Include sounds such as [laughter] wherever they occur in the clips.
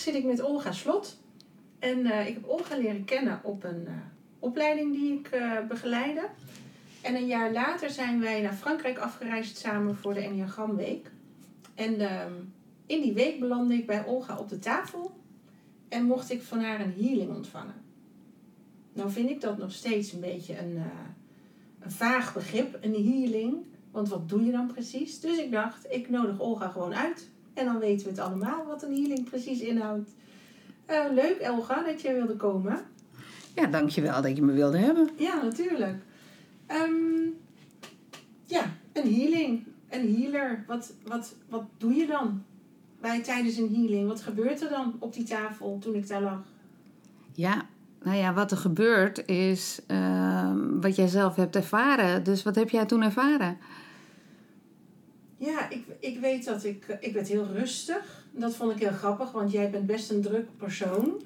Zit ik met Olga Slot. En uh, ik heb Olga leren kennen op een uh, opleiding die ik uh, begeleide. En een jaar later zijn wij naar Frankrijk afgereisd samen voor de Enneagramweek. En ehm, in die week belandde ik bij Olga op de tafel en mocht ik van haar een healing ontvangen. Nou vind ik dat nog steeds een beetje een, een vaag begrip, een healing. Want wat doe je dan precies? Dus ik dacht, ik nodig Olga gewoon uit. En dan weten we het allemaal wat een healing precies inhoudt. Uh, leuk, Elga, dat je wilde komen. Ja, dankjewel dat je me wilde hebben. Ja, natuurlijk. Um, ja, een healing. Een healer. Wat, wat, wat doe je dan bij, tijdens een healing? Wat gebeurt er dan op die tafel toen ik daar lag? Ja, nou ja, wat er gebeurt is uh, wat jij zelf hebt ervaren. Dus wat heb jij toen ervaren? Ja, ik, ik weet dat ik... Ik werd heel rustig. Dat vond ik heel grappig, want jij bent best een druk persoon.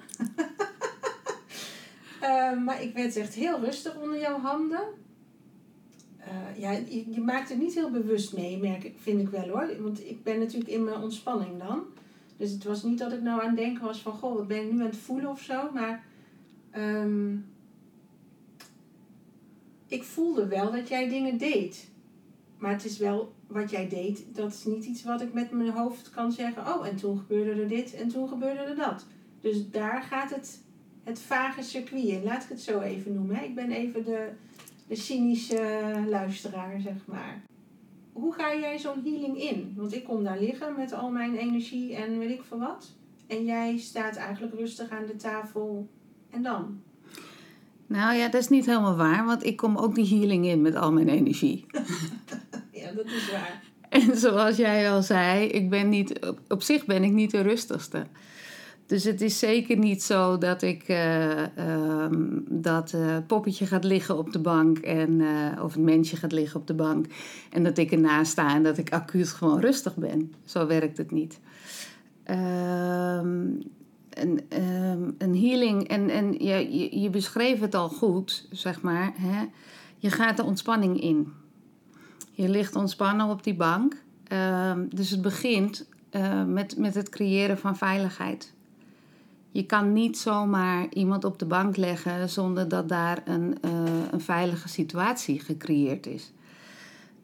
uh, [laughs] maar ik werd echt heel rustig onder jouw handen. Uh, ja, je, je, maakt het niet heel bewust mee, merk, vind ik wel hoor. Want ik ben natuurlijk in mijn ontspanning dan. Dus het was niet dat ik nou aan het denken was van... Goh, wat ben ik nu aan het voelen of zo. Maar... Um, ik voelde wel dat jij dingen deed. Maar het is wel wat jij deed, dat is niet iets wat ik met mijn hoofd kan zeggen. Oh, en toen gebeurde er dit en toen gebeurde er dat. Dus daar gaat het, het vage circuit in. Laat ik het zo even noemen. Hè. Ik ben even de, de cynische luisteraar, zeg maar. Hoe ga jij zo'n healing in? Want ik kom daar liggen met al mijn energie en weet ik veel wat. En jij staat eigenlijk rustig aan de tafel. En dan? Nou ja, dat is niet helemaal waar, want ik kom ook die healing in met al mijn energie. [laughs] dat is waar. En zoals jij al zei, ik ben niet, op, zich ben ik niet de rustigste. Dus het is zeker niet zo dat ik uh, um, dat uh, poppetje gaat liggen op de bank en, uh, of het mensje gaat liggen op de bank en dat ik ernaast sta en dat ik acuut gewoon rustig ben. Zo werkt het niet. Een, um, een healing, en, en je, je, je, beschreef het al goed, zeg maar. Hè? Je gaat de ontspanning in. Je ligt ontspannen op die bank. Um, dus het begint uh, met, met het creëren van veiligheid. Je kan niet zomaar iemand op de bank leggen zonder dat daar een, uh, een veilige situatie gecreëerd is.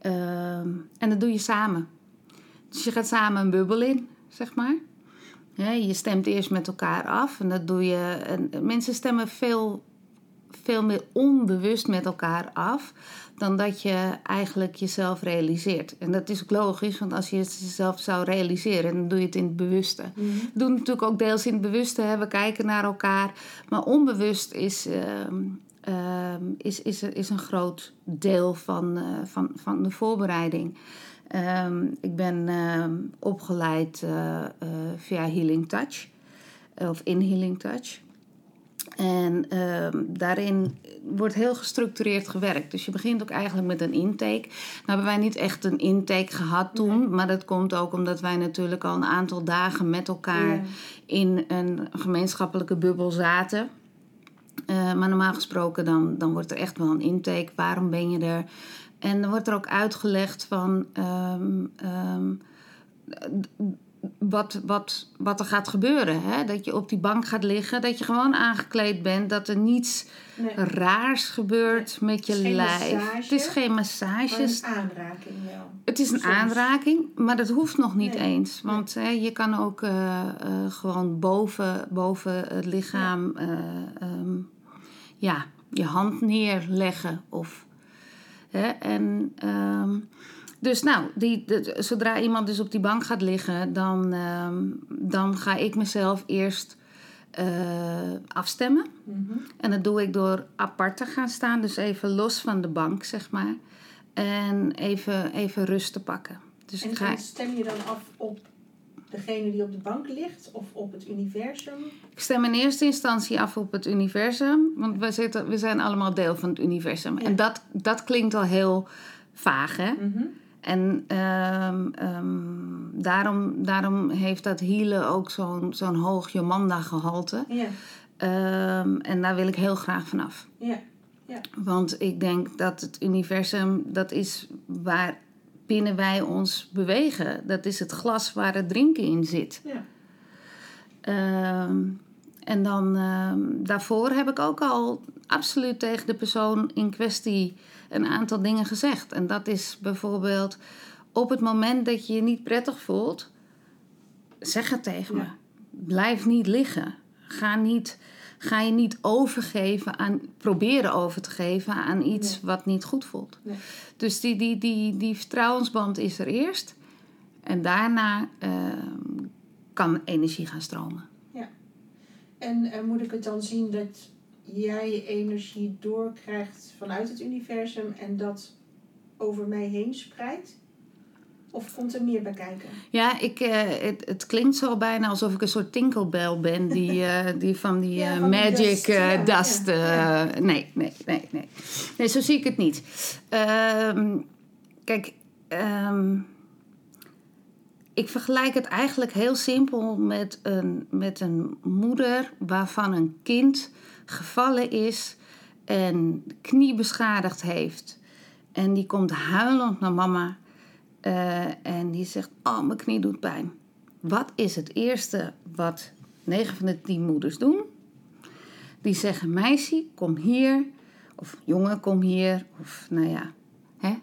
Um, en dat doe je samen. Dus je gaat samen een bubbel in, zeg maar. Je stemt eerst met elkaar af en dat doe je. En mensen stemmen veel, veel meer onbewust met elkaar af dan dat je eigenlijk jezelf realiseert. En dat is ook logisch, want als je het jezelf zou realiseren, dan doe je het in het bewuste. Mm -hmm. We doen het natuurlijk ook deels in het bewuste, hè? we kijken naar elkaar. Maar onbewust is, uh, uh, is, is, is een groot deel van, uh, van, van de voorbereiding. Um, ik ben um, opgeleid uh, uh, via Healing Touch of in Healing Touch. En um, daarin wordt heel gestructureerd gewerkt. Dus je begint ook eigenlijk met een intake. Nou hebben wij niet echt een intake gehad toen. Nee. Maar dat komt ook omdat wij natuurlijk al een aantal dagen met elkaar ja. in een gemeenschappelijke bubbel zaten. Uh, maar normaal gesproken dan, dan wordt er echt wel een intake. Waarom ben je er? En dan wordt er ook uitgelegd van um, um, wat, wat, wat er gaat gebeuren. Hè? Dat je op die bank gaat liggen, dat je gewoon aangekleed bent, dat er niets Nee. raars gebeurt met je Het is geen lijf. massage, Het is geen massages. een aanraking wel. Het is een soms. aanraking, maar dat hoeft nog niet Nee. eens. Want hè, je kan ook eh, eh, gewoon boven, boven het lichaam eh, ehm, ja, je hand neerleggen. Of, hè, en, ehm, dus nou, die, de- zodra iemand dus op die bank gaat liggen, dan, ehm, dan ga ik mezelf eerst eh, afstemmen. Mhm. En dat doe ik door apart te gaan staan, dus even los van de bank, zeg maar. En even, even rust te pakken. Dus En, ga, stem je dan af op degene die op de bank ligt of op het universum? ik stem in eerste instantie af op het universum, want we, zitten, we zijn allemaal deel van het universum. Ja. En dat, dat klinkt al heel vaag, hè? Mhm. En ehm, ehm, daarom, daarom heeft dat healen ook zo'n zo'n hoog Jomanda-gehalte. Ja, Ehm, en daar wil ik heel graag vanaf. ja, Want ik denk dat het universum, dat is waar binnen wij ons bewegen. Dat is het glas waar het drinken in zit. ja. En dan daarvoor heb ik ook al absoluut tegen de persoon in kwestie een aantal dingen gezegd. En dat is bijvoorbeeld op het moment dat je je niet prettig voelt, zeg het tegen me. Ja. Blijf niet liggen. Ga, niet, ga je niet overgeven aan, proberen over te geven aan iets Nee. wat niet goed voelt. Nee. Dus die, die, die, die vertrouwensband is er eerst. En daarna ehm, kan energie gaan stromen. En eh, moet ik het dan zien dat jij je energie doorkrijgt vanuit het universum en dat over mij heen spreidt? Of komt er meer bij kijken? Ja, ik, eh, het, het klinkt zo bijna alsof ik een soort tinkelbel ben. Die, [laughs] eh, die van die Ja, eh, van die magic dust, ja, dust. ja, Nee, nee, nee, nee. Nee, zo zie ik het niet. Ehm, kijk, ehm, ik vergelijk het eigenlijk heel simpel met een, met een moeder waarvan een kind gevallen is en knie beschadigd heeft. En die komt huilend naar mama eh, en die zegt: Oh, mijn knie doet pijn. Wat is het eerste wat 9 van de 10 moeders doen? Die zeggen: Meisje, kom hier. Of jongen, kom hier. Of nou ja. Hè?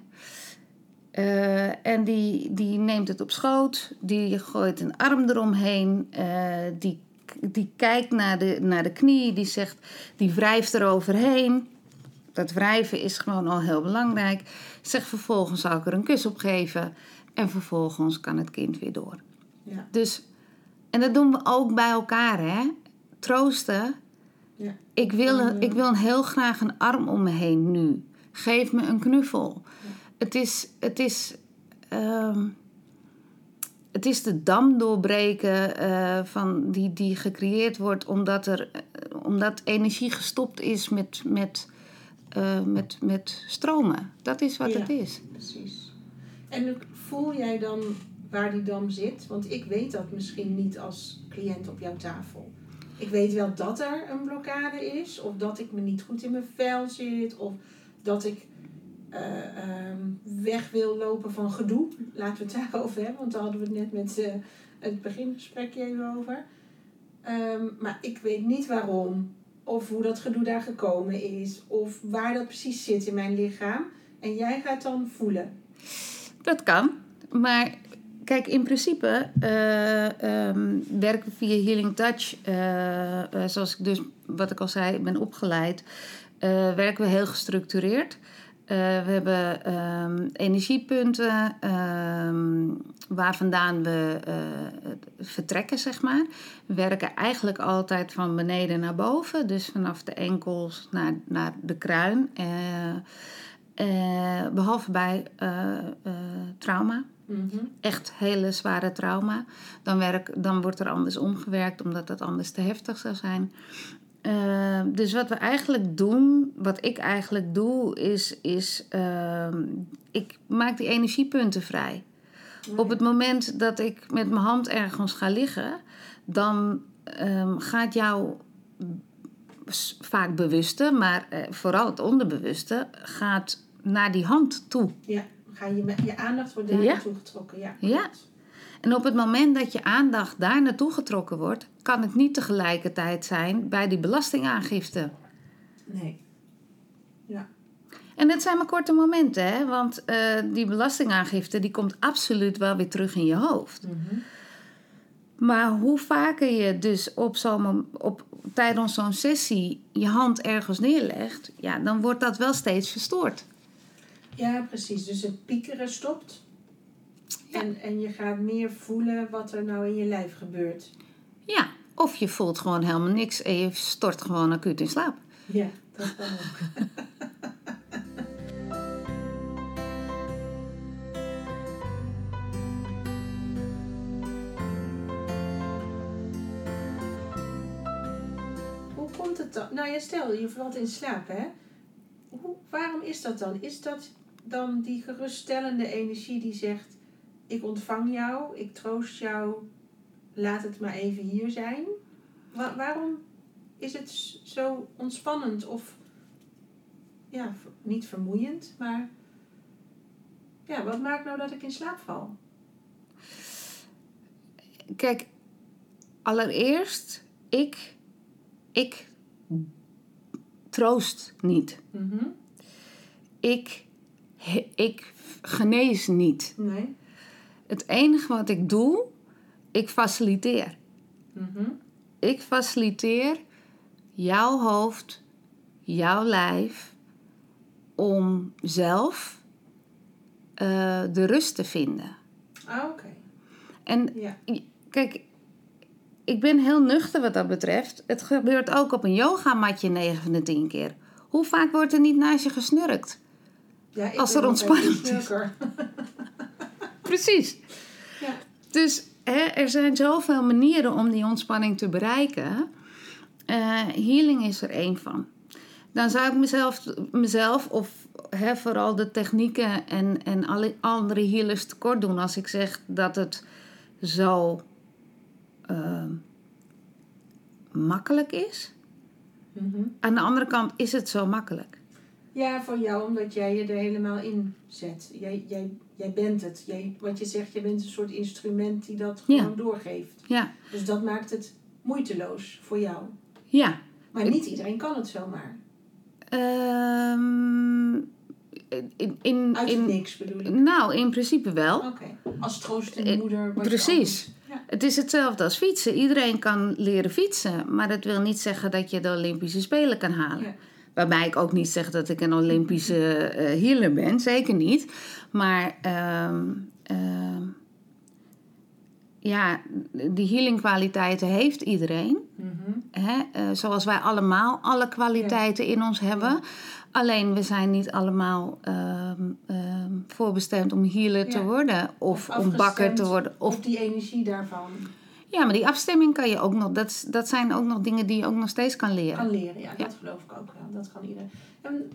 Eh, en die, die neemt het op schoot. Die gooit een arm eromheen. eh, die, die kijkt naar de, naar de knie. Die zegt: Die wrijft eroverheen. Dat wrijven is gewoon al heel belangrijk. Zeg vervolgens zou ik er een kus op geven. En vervolgens kan het kind weer door. Ja. Dus, en dat doen we ook bij elkaar, hè? Troosten. Ja. Ik, wil, Mhm. ik wil heel graag een arm om me heen nu. Geef me een knuffel. Het is, het is, ehm, het is de dam doorbreken eh, van die, die gecreëerd wordt omdat, er, eh, omdat energie gestopt is met, met, eh, met, met stromen. Dat is wat Ja. het is. Precies. En voel jij dan waar die dam zit? Want ik weet dat misschien niet als cliënt op jouw tafel. Ik weet wel dat er een blokkade is, of dat ik me niet goed in mijn vel zit, of dat ik eh, ehm, weg wil lopen van gedoe. Laten we het daarover hebben, want daar hadden we het net met eh, het begingesprekje over. Ehm, maar ik weet niet waarom, of hoe dat gedoe daar gekomen is, of waar dat precies zit in mijn lichaam. En jij gaat dan voelen. Dat kan. Maar kijk, in principe eh, ehm, werken we via Healing Touch. zoals ik dus, wat ik al zei, ben opgeleid. werken we heel gestructureerd. Eh, we hebben ehm, energiepunten ehm, waar vandaan we eh, vertrekken, zeg maar. We werken eigenlijk altijd van beneden naar boven. Dus vanaf de enkels naar, naar de kruin. Eh, eh, behalve bij trauma. Mhm. Echt hele zware trauma. Dan, werk, dan wordt er anders omgewerkt omdat dat anders te heftig zou zijn. Eh, dus wat we eigenlijk doen, wat ik eigenlijk doe, is, is ehm, ik maak die energiepunten vrij. Op het moment dat ik met mijn hand ergens ga liggen, dan ehm, gaat jouw vaak bewuste, maar eh, vooral het onderbewuste, gaat naar die hand toe. Ja, ga je, je aandacht wordt daar Ja. naartoe getrokken. Ja, Ja. En op het moment dat je aandacht daar naartoe getrokken wordt, kan het niet tegelijkertijd zijn bij die belastingaangifte. Nee. Ja. En het zijn maar korte momenten, hè? want eh, die belastingaangifte die komt absoluut wel weer terug in je hoofd. Mhm. Maar hoe vaker je dus op zo'n, op, tijdens zo'n sessie je hand ergens neerlegt, ja, dan wordt dat wel steeds verstoord. Ja, precies. Dus het piekeren stopt. En, en je gaat meer voelen wat er nou in je lijf gebeurt. Ja, of je voelt gewoon helemaal niks en je stort gewoon acuut in slaap. Ja, dat kan ook. [laughs] Hoe komt het dan? Nou ja, stel je valt in slaap, hè? Hoe, waarom is dat dan? Is dat dan die geruststellende energie die zegt: Ik ontvang jou, ik troost jou, laat het maar even hier zijn? Wa- waarom is het zo ontspannend of ja, niet vermoeiend, maar ja, wat maakt nou dat ik in slaap val? Kijk, allereerst, ik, ik troost niet. Mhm. Ik, ik genees niet. Nee. Het enige wat ik doe, ik faciliteer. Mhm. Ik faciliteer jouw hoofd, jouw lijf, om zelf eh, de rust te vinden. Ah, oké. En Ja. kijk, ik ben heel nuchter wat dat betreft. Het gebeurt ook op een yogamatje 9 van de 10 keer. Hoe vaak wordt er niet naast je gesnurkt? ja ik Als er ontspanning is. [laughs] Precies. Ja. Dus hè, er zijn zoveel manieren om die ontspanning te bereiken. Eh, healing is er één van. Dan zou ik mezelf, mezelf of hè, vooral de technieken en, en alle andere healers tekort doen als ik zeg dat het zo ehm, makkelijk is. Mhm. Aan de andere kant is het zo makkelijk. Ja, voor jou, omdat jij je er helemaal in zet. Jij, jij, jij bent het. Jij, wat je zegt, je bent een soort instrument die dat Ja. gewoon doorgeeft. Ja, Dus dat maakt het moeiteloos voor jou. ja. Maar niet iedereen kan het zomaar. Ehm, in, in, Uit in, niks bedoel ik. nou, in principe wel. Oké. Als troostende Eh, moeder. precies. Ja. Het is hetzelfde als fietsen. Iedereen kan leren fietsen, maar dat wil niet zeggen dat je de Olympische Spelen kan halen. Ja. Waarbij ik ook niet zeg dat ik een Olympische eh healer ben, zeker niet. Maar ehm, ehm, ja, die healingkwaliteiten heeft iedereen. Mhm. Hè? eh, zoals wij allemaal alle kwaliteiten in ons hebben. Alleen we zijn niet allemaal ehm, voorbestemd om healer te worden of, Of om bakker te worden. Of Of, die energie daarvan ja, maar die afstemming kan je ook nog. Dat, dat zijn ook nog dingen die je ook nog steeds kan leren. kan leren. Ja, dat geloof ik ook wel. Dat kan iedereen. En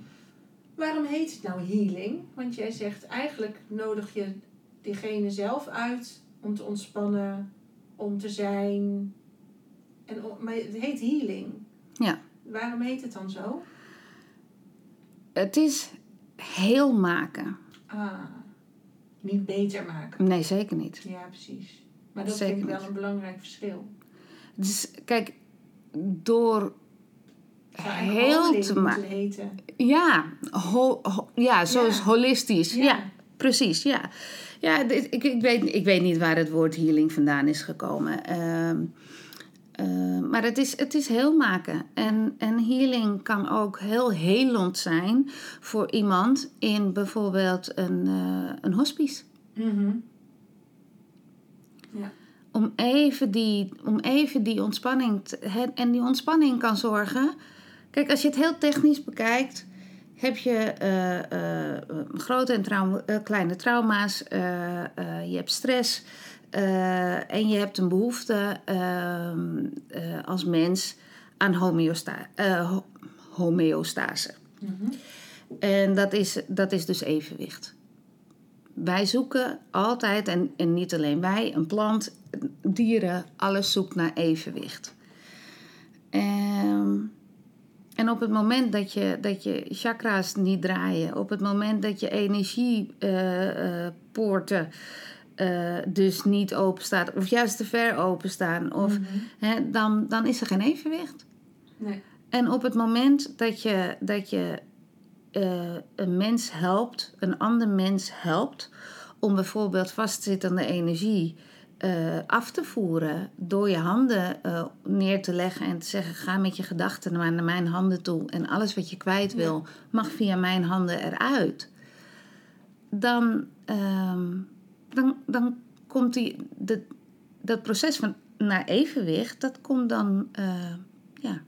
waarom heet het nou healing? Want jij zegt eigenlijk nodig je diegene zelf uit om te ontspannen, om te zijn. En, maar het heet healing. Ja. Waarom heet het dan zo? Het is heel maken. Ah, niet beter maken. Nee, zeker niet. Ja, precies. Maar dat Zeker vind ik wel een belangrijk verschil. Dus kijk, door heel te maken. Ja, ho- ho- ja zoals Ja. holistisch. Ja. Ja. precies. Ja, ja dit- ik, ik, weet, ik weet niet waar het woord healing vandaan is gekomen. Ehm, eh, maar het is, het is heel maken. En, en healing kan ook heel helend zijn voor iemand in bijvoorbeeld een, eh, een hospice. Mhm. Om even die, om even die ontspanning. Te, en die ontspanning kan zorgen. Kijk, als je het heel technisch bekijkt, heb je eh, eh, grote en trauma- eh, kleine trauma's, je hebt stress en je hebt een behoefte ehm, eh, als mens aan homeosta ho- homeostase. Mhm. En dat is, dat is dus evenwicht. Wij zoeken altijd, en, en niet alleen wij, een plant, dieren, alles zoekt naar evenwicht. Ehm, en op het moment dat je, dat je chakra's niet draaien, op het moment dat je energiepoorten eh, dus niet open staat, of juist te ver openstaan, of, Mhm. hè, dan, dan is er geen evenwicht. Nee. En op het moment dat je, dat je eh, een mens helpt, een ander mens helpt, om bijvoorbeeld vastzittende energie eh, af te voeren door je handen eh, neer te leggen en te zeggen: ga met je gedachten maar naar mijn handen toe en alles wat je kwijt wil mag via mijn handen eruit. Dan, ehm, dan, dan komt die, de, dat proces van naar evenwicht, dat komt dan, ja,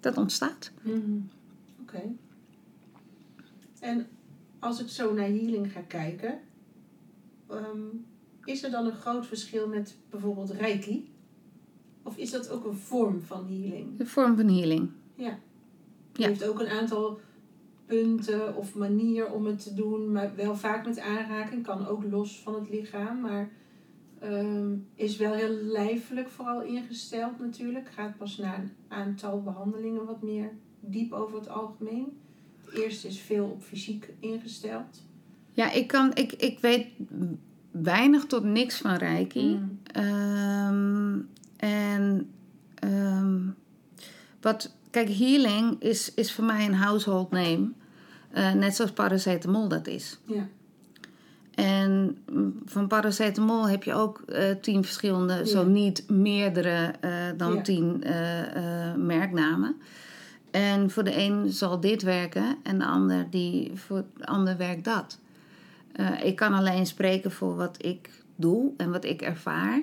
dat ontstaat. Mhm. Oké. En als ik zo naar healing ga kijken, ehm, is er dan een groot verschil met bijvoorbeeld Reiki? Of is dat ook een vorm van healing? De vorm van healing. Ja. Ja. heeft ook een aantal punten of manier om het te doen, maar wel vaak met aanraking, kan ook los van het lichaam, maar ehm, is wel heel lijfelijk vooral ingesteld natuurlijk. Gaat pas na een aantal behandelingen wat meer diep over het algemeen. Het eerste is veel op fysiek ingesteld. Ja, ik, kan, ik, ik weet weinig tot niks van Reiki. Mm. Ehm, en ehm, wat, kijk, healing is, is voor mij een household name. Eh, net zoals paracetamol dat is. Ja. En van paracetamol heb je ook eh, tien verschillende, zo niet meerdere eh, dan Ja. tien merknamen. En voor de een zal dit werken en de ander, die, voor de ander werkt dat. Eh, ik kan alleen spreken voor wat ik doe en wat ik ervaar.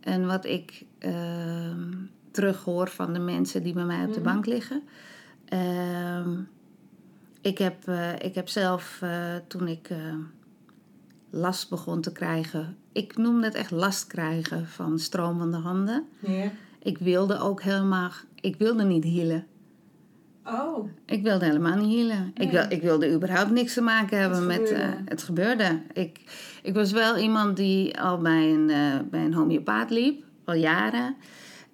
En wat ik ehm terughoor van de mensen die bij mij op de Mhm. bank liggen. Ehm, ik, heb, eh, ik heb zelf, eh, toen ik last begon te krijgen... Ik noem het echt last krijgen van stromende handen. Ik wilde ook helemaal... Ik wilde niet healen. Oh, Ik wilde helemaal niet healen. Ik, wil, ik wilde überhaupt niks te maken hebben Het met... gebeurde. eh, het gebeurde. Ik, ik was wel iemand die al bij een, eh, bij een homeopaat liep. Al jaren.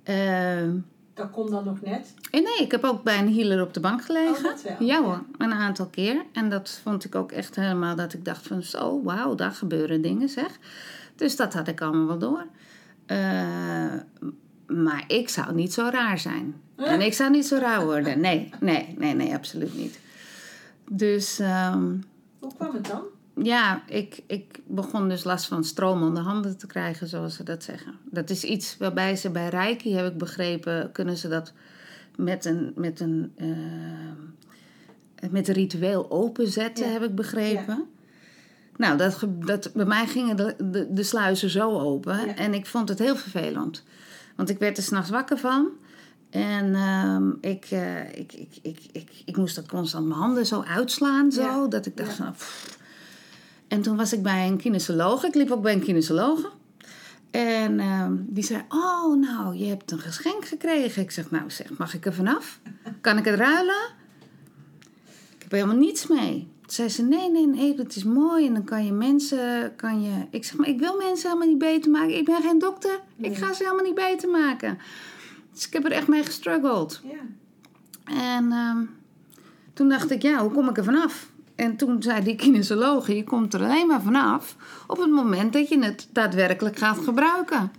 Ehm, dat komt dan nog net. en nee, ik heb ook bij een healer op de bank gelegen. Oh, wel. Ja hoor, een aantal keer. En dat vond ik ook echt helemaal dat ik dacht van zo, wauw, daar gebeuren dingen zeg. Dus dat had ik allemaal wel door. Eh, maar ik zou niet zo raar zijn. En ik zou niet zo raar worden. Nee, nee, nee, nee, absoluut niet. Dus ehm, Hoe kwam het dan? ja, ik, ik begon dus last van stromende handen te krijgen, zoals ze dat zeggen. Dat is iets waarbij ze bij Reiki, heb ik begrepen, kunnen ze dat met een, met een, eh, met een ritueel openzetten, Ja. heb ik begrepen. Nou, dat, dat, bij mij gingen de, de, de sluizen zo open Ja. en ik vond het heel vervelend. Want ik werd er s'nachts wakker van. En ehm, ik, eh, ik, ik, ik, ik, ik moest dat constant mijn handen zo uitslaan, zo, Ja. dat ik dacht van... pff. En toen was ik bij een kinesoloog. Ik liep ook bij een kinesoloog. En ehm, die zei, oh nou, je hebt een geschenk gekregen. Ik zeg, nou zeg, mag ik er vanaf? Kan ik het ruilen? Ik heb er helemaal niets mee. Zei ze, nee, nee, nee, dat is mooi. En dan kan je mensen, kan je... Ik zeg, maar ik wil mensen helemaal niet beter maken. Ik ben geen dokter. Ik ga ze helemaal niet beter maken. Dus ik heb er echt mee gestruggeld. Ja. En ehm, toen dacht ik, ja, hoe kom ik er vanaf? En toen zei die kinesoloog, je komt er alleen maar vanaf op het moment dat je het daadwerkelijk gaat gebruiken.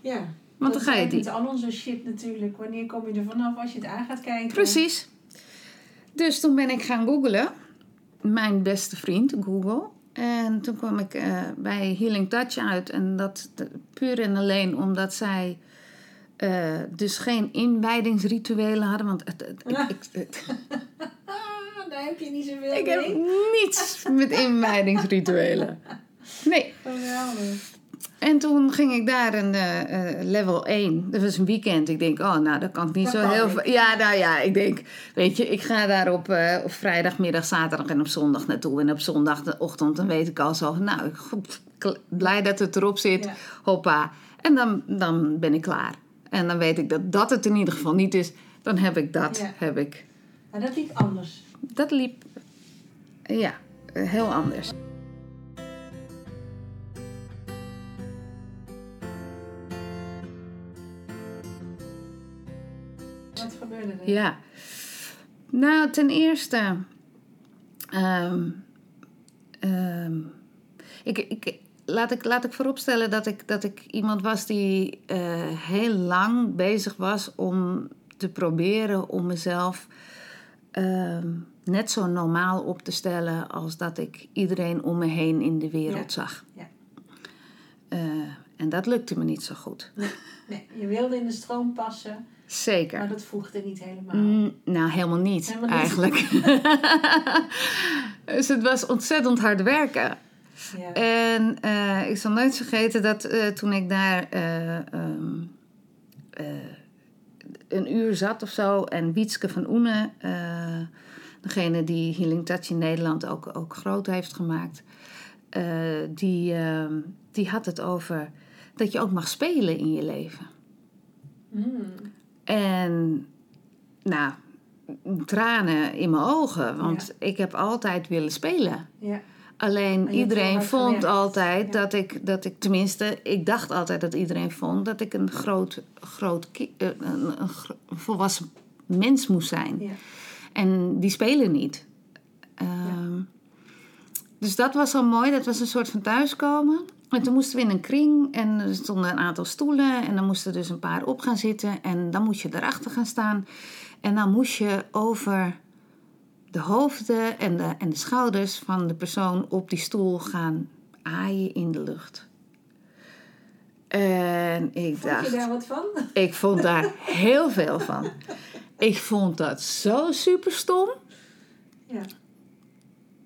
Ja. Want dan ga je die. Met al onze shit natuurlijk. Wanneer kom je er vanaf als je het aan gaat kijken? Precies. Dus toen ben ik gaan googlen. Mijn beste vriend, Google. En toen kwam ik eh, bij Healing Touch uit. En dat puur en alleen omdat zij eh, dus geen inwijdingsrituelen hadden. Want het, het- ik, ik, het- [laughs] daar heb je niet zoveel ik mee. heb niets met inwijdingsrituelen. Nee. Geweldig. En toen ging ik daar een eh, eh, level 1. Dat was een weekend. Ik denk, oh, nou, dat kan ik niet Dat zo heel veel. Ja, nou ja, ik denk, weet je, ik ga daar op, eh, op vrijdagmiddag, zaterdag en op zondag naartoe. En op zondagochtend, dan weet ik al zo, nou, goed, blij dat het erop zit. Ja. Hoppa. En dan, dan ben ik klaar. En dan weet ik dat dat het in ieder geval niet is. Dan heb ik dat, Ja. heb ik. Maar dat liep anders. Dat liep, ja, heel anders. Ja. Nou, ten eerste. ehm, ehm, ik, ik, laat ik, laat ik vooropstellen dat ik, dat ik iemand was die eh, heel lang bezig was om te proberen om mezelf ehm, net zo normaal op te stellen als dat ik iedereen om me heen in de wereld Ja. zag. Ja. Eh, en dat lukte me niet zo goed. Nee, je wilde in de stroom passen, Zeker. maar dat voegde niet helemaal. Mm, nou, helemaal niet, Helemaal niet. eigenlijk. [laughs] dus het was ontzettend hard werken. Ja. En eh, ik zal nooit vergeten dat eh, toen ik daar eh, ehm, eh, een uur zat of zo... en Wietske van Oene, degene die Healing Touch in Nederland ook, ook groot heeft gemaakt... die, ehm, die had het over dat je ook mag spelen in je leven. Mm. En nou, tranen in mijn ogen, want ik heb altijd willen spelen. ja. Alleen iedereen vond gewerkt. altijd Ja. dat ik, dat ik, tenminste, ik dacht altijd dat iedereen vond dat ik een groot, groot eh, een, een volwassen mens moest zijn. Ja. En die spelen niet. Ehm, Dus dat was al mooi, dat was een soort van thuiskomen. En toen moesten we in een kring en er stonden een aantal stoelen en dan moesten dus een paar op gaan zitten en dan moest je erachter gaan staan. En dan moest je over de hoofden en de, en de schouders van de persoon op die stoel gaan aaien in de lucht. En ik Vond dacht, je daar wat van? ik vond daar heel veel van. Ik vond dat zo super stom, Ja.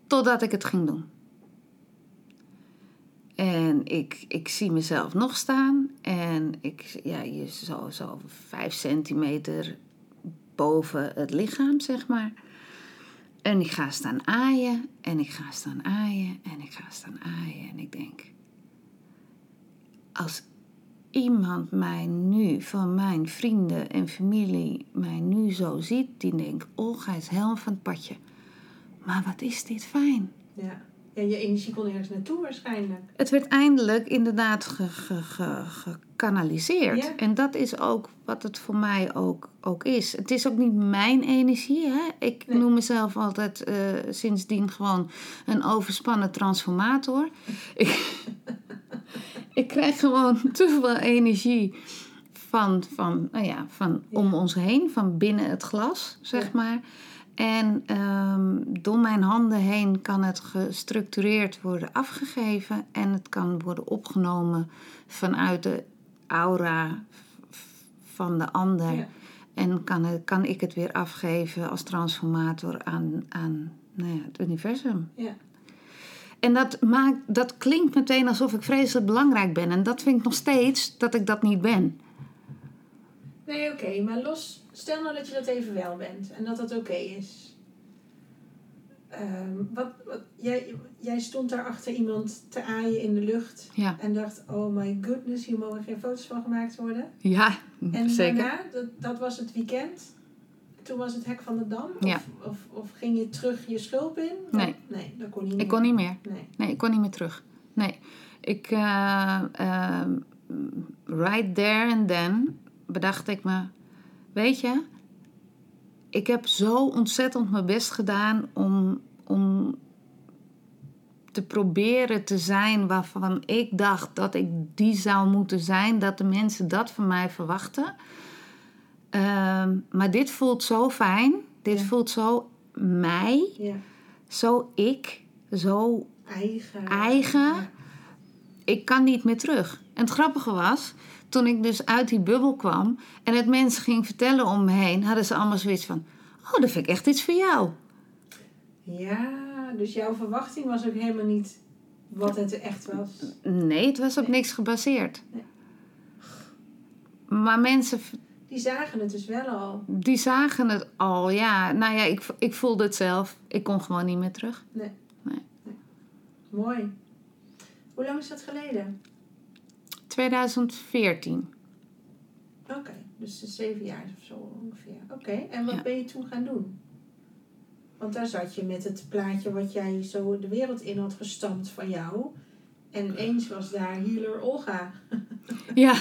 totdat ik het ging doen. En ik, ik zie mezelf nog staan. En ik, ja, je zo, zo vijf centimeter boven het lichaam, zeg maar. En ik ga staan aaien. En ik ga staan aaien. En ik ga staan aaien. En ik denk... Als iemand mij nu, van mijn vrienden en familie, mij nu zo ziet... Die denkt, Olga is helemaal van het padje. Maar wat is dit fijn. Ja. Ja, je energie kon ergens naartoe waarschijnlijk. Het werd eindelijk inderdaad ge- ge- ge- gekanaliseerd. Ja. En dat is ook wat het voor mij ook, ook is. Het is ook niet mijn energie. Hè? Ik Nee. noem mezelf altijd eh, sindsdien gewoon een overspannen transformator. [laughs] ik, ik krijg gewoon [laughs] te veel energie van, van, nou ja, van Ja. om ons heen, van binnen het glas, zeg Ja. maar. En ehm, door mijn handen heen kan het gestructureerd worden afgegeven en het kan worden opgenomen vanuit de aura van de ander. Ja. En kan, kan ik het weer afgeven als transformator aan, aan nou ja, het universum. Ja. En dat, maakt, dat klinkt meteen alsof ik vreselijk belangrijk ben. En dat vind ik nog steeds dat ik dat niet ben. Nee, oké, maar los, stel nou dat je dat even wel bent en dat dat oké is. Ehm, wat, wat, jij, jij stond daar achter iemand te aaien in de lucht Ja, en dacht, oh my goodness, hier mogen geen foto's van gemaakt worden. ja En zeker. daarna, dat, dat was het weekend, toen was het hek van de dam? Of, Ja. of, of ging je terug je schulp in? Nee. Nee, dat kon niet Ik kon niet meer. Nee. Nee, ik kon niet meer terug. Nee. Ik, eh, ehm, right there and then bedacht ik me, weet je, ik heb zo ontzettend mijn best gedaan om, om te proberen te zijn waarvan ik dacht dat ik die zou moeten zijn, dat de mensen dat van mij verwachten. Ehm, maar dit voelt zo fijn, dit Ja. voelt zo mij, Ja, zo ik, zo eigen. Eigen? Ja. ik kan niet meer terug. En het grappige was, toen ik dus uit die bubbel kwam en het mensen ging vertellen om me heen, hadden ze allemaal zoiets van: Oh, dat vind ik echt iets voor jou. ja, dus jouw verwachting was ook helemaal niet wat het echt was. Nee, het was op Nee. niks gebaseerd. Nee. Maar mensen, Die zagen het dus wel al. die zagen het al, ja. Nou ja, ik, ik voelde het zelf. Ik kon gewoon niet meer terug. Mooi. Hoe lang is dat geleden? 2014. Oké, dus zeven jaar of zo ongeveer. Oké, en wat Ja. ben je toen gaan doen? Want daar zat je met het plaatje wat jij zo de wereld in had gestampt van jou. En ineens was daar healer Olga. [laughs] Ja.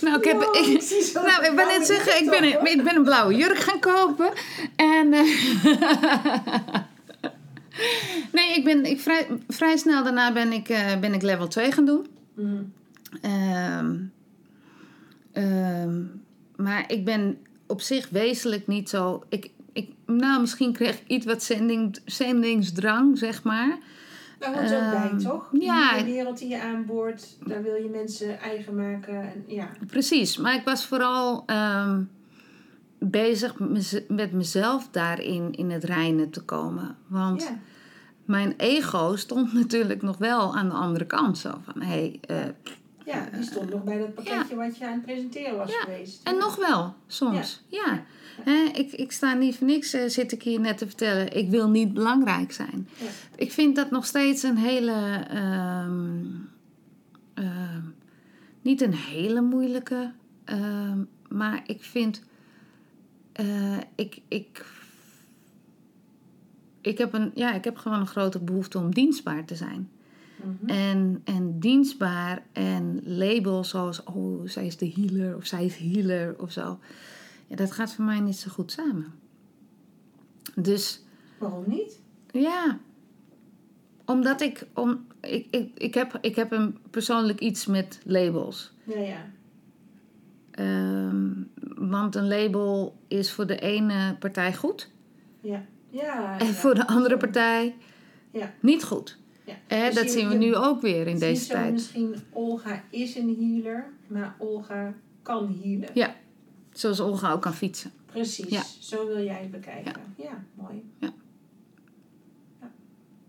Nou, ik heb. Wow, ik, Nou, ik ben net zeggen, ik ben, een, ik ben een blauwe jurk gaan kopen. En, eh, [laughs] Nee, ik ben ik vrij, vrij snel daarna ben ik, eh, ben ik level 2 gaan doen. Mhm. Ehm, ehm, maar ik ben op zich wezenlijk niet zo. Ik, ik, nou, misschien kreeg ik iets wat zending, zendingsdrang, zeg maar. Daar hoort ook bij, Ehm, toch? ja. De wereld die je aanboort, daar wil je mensen eigen maken. En, ja. Precies, maar ik was vooral bezig met mez- met mezelf daarin in het reinen te komen. Want ja. mijn ego stond [laughs] natuurlijk nog wel aan de andere kant. Zo van, hé, hey, eh, ja, die stond nog bij dat pakketje wat je aan het presenteren was Ja, geweest. En Ja. nog wel, soms. Ja. Hè, ik, ik sta niet voor niks, eh, zit ik hier net te vertellen. Ik wil niet belangrijk zijn. Ik vind dat nog steeds een hele. ehm, ehm, niet een hele moeilijke. ehm, maar ik vind. eh, ik, ik, ik, heb een, ja, ik heb gewoon een grote behoefte om dienstbaar te zijn. Mhm. En, en dienstbaar en labels zoals, oh, zij is de healer of zij is healer of zo. Ja, dat gaat voor mij niet zo goed samen. Dus Waarom niet? ja, omdat ik, om, ik, ik, ik, heb, ik heb een persoonlijk iets met labels. Ja, ja. Ehm, want een label is voor de ene partij goed Ja. ja en ja. voor de andere partij Ja. niet goed. Eh, Dus dat zien we nu ook weer in deze tijd. misschien Olga is een healer, maar Olga kan healen. Ja. Zoals Olga ook kan fietsen. Precies, Ja. zo wil jij het bekijken. Ja, mooi. Ja. Ja.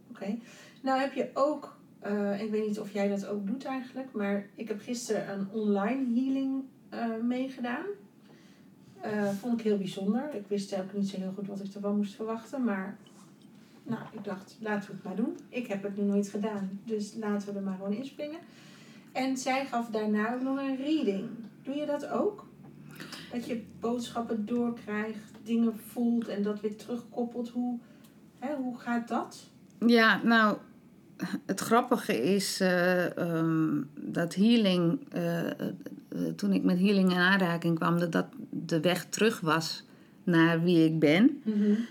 Oké. Nou heb je ook, eh, ik weet niet of jij dat ook doet eigenlijk, maar ik heb gisteren een online healing eh, meegedaan. Eh, vond ik heel bijzonder. Ik wist ook niet zo heel goed wat ik ervan moest verwachten, maar nou, ik dacht, laten we het maar doen. Ik heb het nu nooit gedaan, dus laten we er maar gewoon inspringen. En zij gaf daarna ook nog een reading. Doe je dat ook? Dat je boodschappen doorkrijgt, dingen voelt en dat weer terugkoppelt. Hoe, hè, hoe gaat dat? Ja, nou, het grappige is eh, ehm, dat healing, eh, eh, toen ik met healing in aanraking kwam, dat dat de weg terug was naar wie ik ben,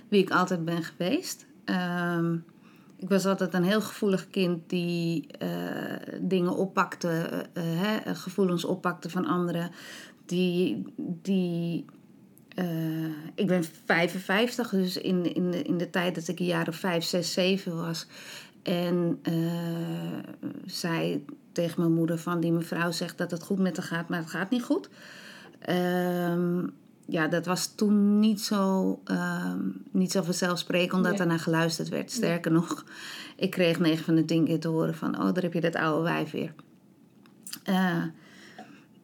wie ik altijd ben geweest. Ehm, ik was altijd een heel gevoelig kind die eh, dingen oppakte, eh, eh, hè, gevoelens oppakte van anderen. Die, die ik ben 55, dus in, in, de, in de tijd dat ik een jaar of 5, 6, 7 was. En zei tegen mijn moeder van die mevrouw zegt dat het goed met haar gaat, maar het gaat niet goed. Ehm, ja, dat was toen niet zo, ehm, niet zo vanzelfsprekend omdat Nee. er naar geluisterd werd. Sterker nog, ik kreeg 9 van de 10 keer te horen van... oh, daar heb je dat oude wijf weer. Eh,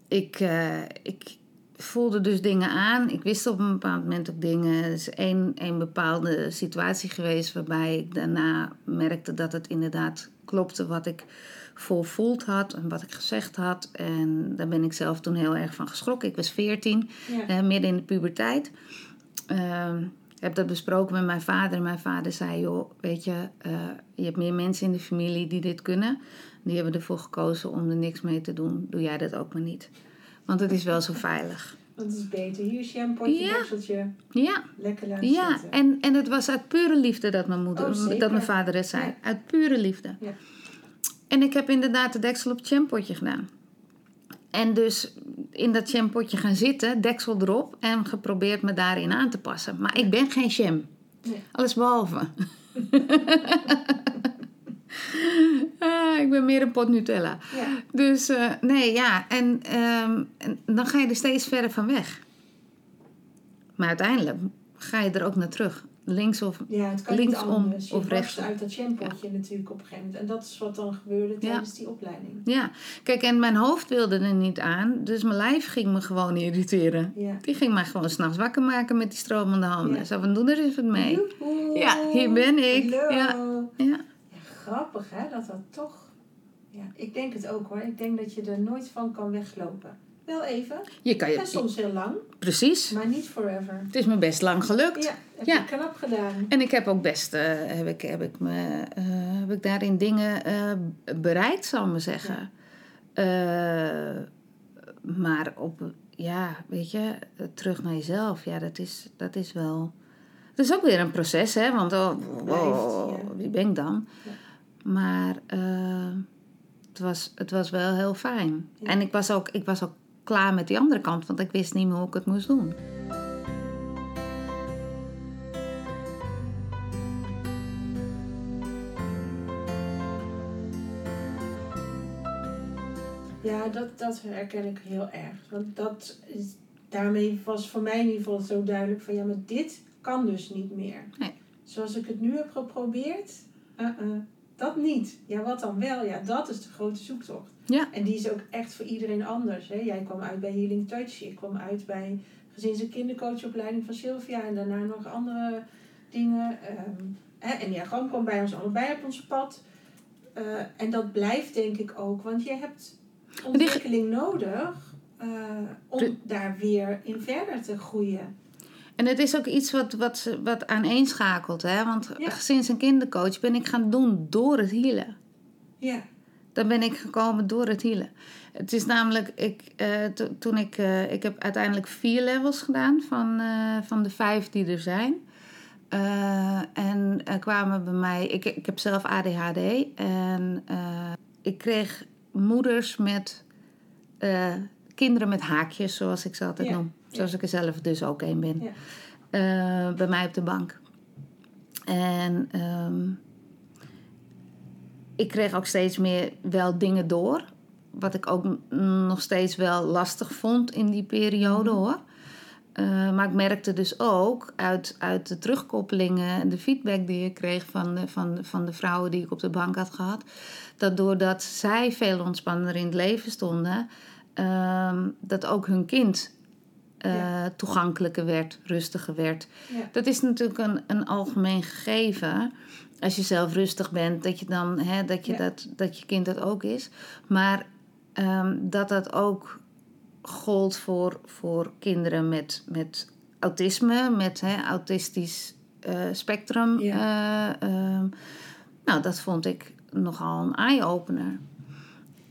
ik, eh, ik voelde dus dingen aan. Ik wist op een bepaald moment ook dingen. Er is één, één bepaalde situatie geweest waarbij ik daarna merkte dat het inderdaad klopte wat ik volvoeld had en wat ik gezegd had. En daar ben ik zelf toen heel erg van geschrokken. Ik was 14, Ja. eh, midden in de puberteit. Ehm, ik heb dat besproken met mijn vader. En mijn vader zei, joh, weet je, eh, je hebt meer mensen in de familie die dit kunnen. Die hebben ervoor gekozen om er niks mee te doen. Doe jij dat ook maar niet. Want het is wel zo veilig. Het is beter. Hier is een potje, Ja. Ja, lekker laten ja. zitten. En, en het was uit pure liefde dat mijn, moeder, Oh, dat mijn vader het zei. Ja. Uit pure liefde. Ja. En ik heb inderdaad de deksel op het jampotje gedaan. En dus in dat jampotje gaan zitten, deksel erop en geprobeerd me daarin aan te passen. Maar ik ben geen jam. Nee. Alles behalve. [laughs] Ah, ik ben meer een pot Nutella. Ja. Dus eh, nee, ja. En, ehm, en dan ga je er steeds verder van weg. Maar uiteindelijk ga je er ook naar terug. Links of... ja, het kan niet anders. Je of rechtsom. uit dat jampotje natuurlijk op een gegeven moment. En dat is wat dan gebeurde tijdens die opleiding. Ja, kijk, en mijn hoofd wilde er niet aan. Dus mijn lijf ging me gewoon irriteren. Ja. Die ging mij gewoon s'nachts wakker maken met die stromende handen. Zo van, doe er eens wat mee. Joehoe. Ja, hier ben ik. Hallo. Ja. Ja. Ja, grappig hè, dat dat toch... Ja, ik denk het ook hoor. Ik denk dat je er nooit van kan weglopen. Wel even. Je kan En je... soms heel lang, Precies. maar niet forever. Het is me best lang gelukt. Ja, heb Ja. je knap gedaan. En ik heb ook best, eh, heb, ik, heb, ik me, eh, heb ik daarin dingen eh, bereikt, zal ik maar zeggen. Maar op, ja, weet je, terug naar jezelf, ja, dat is, dat is wel, Dat is ook weer een proces, hè? Want oh, ja. wie ben ik dan? Maar het, was, het was wel heel fijn. Ja. En ik was, ook, ik was ook klaar met die andere kant, want ik wist niet meer hoe ik het moest doen. Ja, dat, dat herken ik heel erg. Want dat is, daarmee was voor mij in ieder geval zo duidelijk van ja, maar dit kan dus niet meer. Nee. Zoals ik het nu heb geprobeerd, uh-uh, dat niet. Ja, wat dan wel? Ja, dat is de grote zoektocht. Ja. En die is ook echt voor iedereen anders. Hè? Jij kwam uit bij Healing Touch, ik kwam uit bij gezins- en kindercoachopleiding van Sylvia en daarna nog andere dingen. ehm hè? En Diagram kwam bij ons allebei op ons pad. Eh, en dat blijft denk ik ook, want je hebt ontwikkeling nodig eh, om De- daar weer in verder te groeien. En het is ook iets wat, wat, wat aaneenschakelt, hè? Want Ja. sinds een kindercoach ben ik gaan doen door het hielen. Ja, Dan ben ik gekomen door het hielen. Het is namelijk, ik, eh, to- toen ik, eh, ik heb uiteindelijk vier levels gedaan van, eh, van de vijf die er zijn. En er kwamen bij mij, ik, ik heb zelf ADHD en ik kreeg moeders met kinderen met haakjes, zoals ik ze altijd Ja, noem. Zoals ik er zelf dus ook een ben. Ja. Bij mij op de bank. En ehm, ik kreeg ook steeds meer wel dingen door. Wat ik ook nog steeds wel lastig vond in die periode Mhm. hoor. Eh, maar ik merkte dus ook uit, uit de terugkoppelingen en de feedback die ik kreeg van de, van, de- van de vrouwen die ik op de bank had gehad. Dat doordat zij veel ontspannender in het leven stonden, ehm, dat ook hun kind eh, Ja. toegankelijker werd, rustiger werd. ja, Dat is natuurlijk een, een algemeen gegeven. Als je zelf rustig bent, dat je dan hè, dat, je Ja. dat, dat je kind dat ook is. Maar ehm, dat dat ook gold voor, voor kinderen met, met autisme, met hè, autistisch eh, spectrum. eh, ehm, nou, dat vond ik nogal een eye-opener.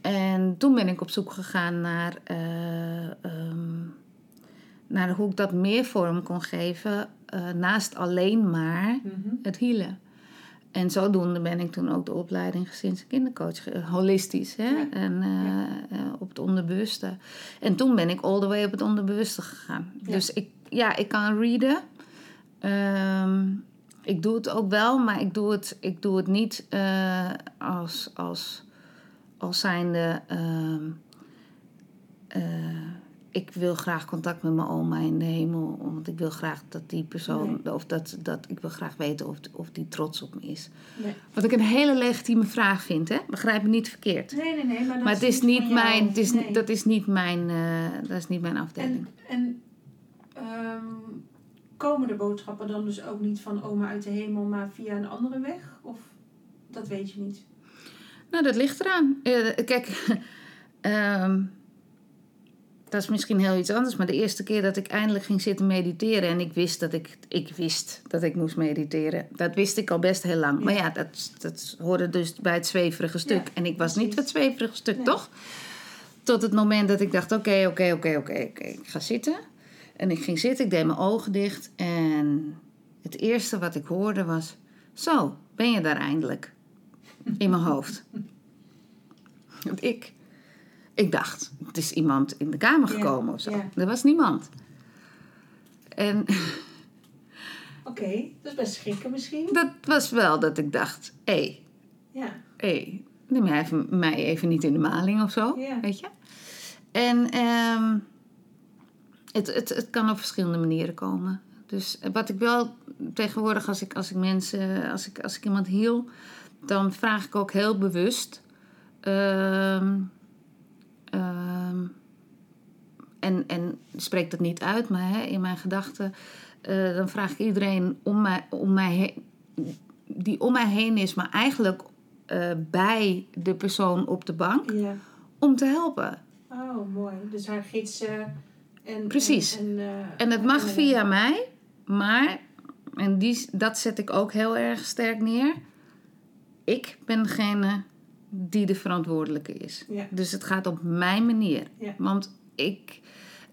En toen ben ik op zoek gegaan naar, eh, ehm, naar hoe ik dat meer vorm kon geven, naast alleen maar mhm. het hielen. En zodoende ben ik toen ook de opleiding gezins- en kindercoach, ge- holistisch, hè? Ja. En eh, Ja. eh, op het onderbewuste. En toen ben ik all the way op het onderbewuste gegaan. Ja. Dus ik, ja, ik kan readen. Ehm, ik doe het ook wel, maar ik doe het, ik doe het niet eh, als, als, als zijnde... ik wil graag contact met mijn oma in de hemel. Want ik wil graag dat die persoon... Of dat, dat, ik wil graag weten of, of die trots op me is. Nee. Wat ik een hele legitieme vraag vind, hè? Begrijp me niet verkeerd. nee, nee, nee. Maar, dat maar het is niet mijn... Het is, Nee. Dat is niet mijn... eh, dat is niet mijn afdeling. En, en ehm, komen de boodschappen dan dus ook niet van oma uit de hemel, maar via een andere weg? Of dat weet je niet? Nou, dat ligt eraan. Eh, kijk, [laughs] ehm, dat is misschien heel iets anders. Maar de eerste keer dat ik eindelijk ging zitten mediteren... en ik wist dat ik, ik, wist dat ik moest mediteren... dat wist ik al best heel lang. Ja. Maar ja, dat, dat hoorde dus bij het zweverige stuk. Ja, en ik was niet het zweverige stuk, Nee. toch? Tot het moment dat ik dacht, oké, oké, oké, oké, oké. Ik ga zitten. En ik ging zitten, ik deed mijn ogen dicht. En het eerste wat ik hoorde was... Zo, ben je daar eindelijk? In mijn hoofd. [laughs] Want ik, ik dacht, het is iemand in de kamer Ja, gekomen of zo. ja. Er was niemand. En [laughs] Oké, dat is best schrikken misschien. dat was wel dat ik dacht, hé, hey, Ja, hey, neem jij even, mij even niet in de maling of zo, Ja. weet je. En ehm, het, het, het kan op verschillende manieren komen. Dus wat ik wel tegenwoordig, als ik, als ik mensen, als ik, als ik iemand hiel, dan vraag ik ook heel bewust. ehm, ehm, en, en spreek dat niet uit, maar hè, in mijn gedachten, eh, dan vraag ik iedereen om mij, om mij heen, die om mij heen is, maar eigenlijk eh, bij de persoon op de bank, ja. om te helpen. Oh, mooi. Dus haar gidsen en... Precies. En, en, eh, En het mag en- via mij, maar, en die, dat zet ik ook heel erg sterk neer, ik ben degene die de verantwoordelijke is. Ja. Dus het gaat op mijn manier. Ja. Want ik,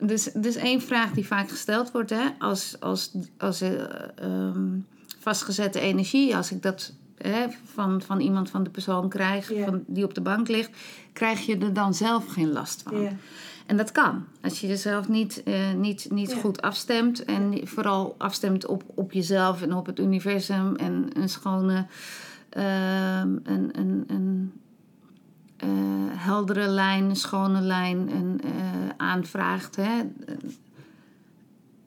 Dus, dus één vraag die vaak gesteld wordt, hè, als, als, als eh, ehm, vastgezette energie, als ik dat hè, van, van iemand van de persoon krijg, Ja. van, die op de bank ligt, krijg je er dan zelf geen last van. Ja. En dat kan. Als je jezelf niet, eh, niet, niet Ja. goed afstemt. En vooral afstemt op, op jezelf en op het universum. En een schone, ehm, een, een, een eh, heldere lijn, schone lijn en, eh, aanvraagt. Hè.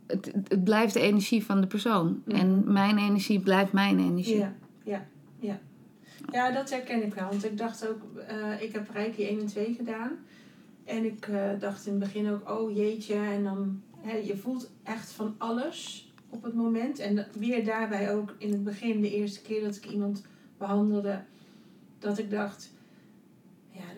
Het, het- blijft de energie van de persoon. En mijn energie blijft mijn energie. Ja, ja, ja. Ja, dat herken ik wel. Want ik dacht ook, eh, ik heb Reiki 1 en 2 gedaan. En ik dacht in het begin ook, oh jeetje. En dan, hè, je voelt echt van alles op het moment. En weer daarbij ook in het begin, de eerste keer dat ik iemand behandelde, dat ik dacht,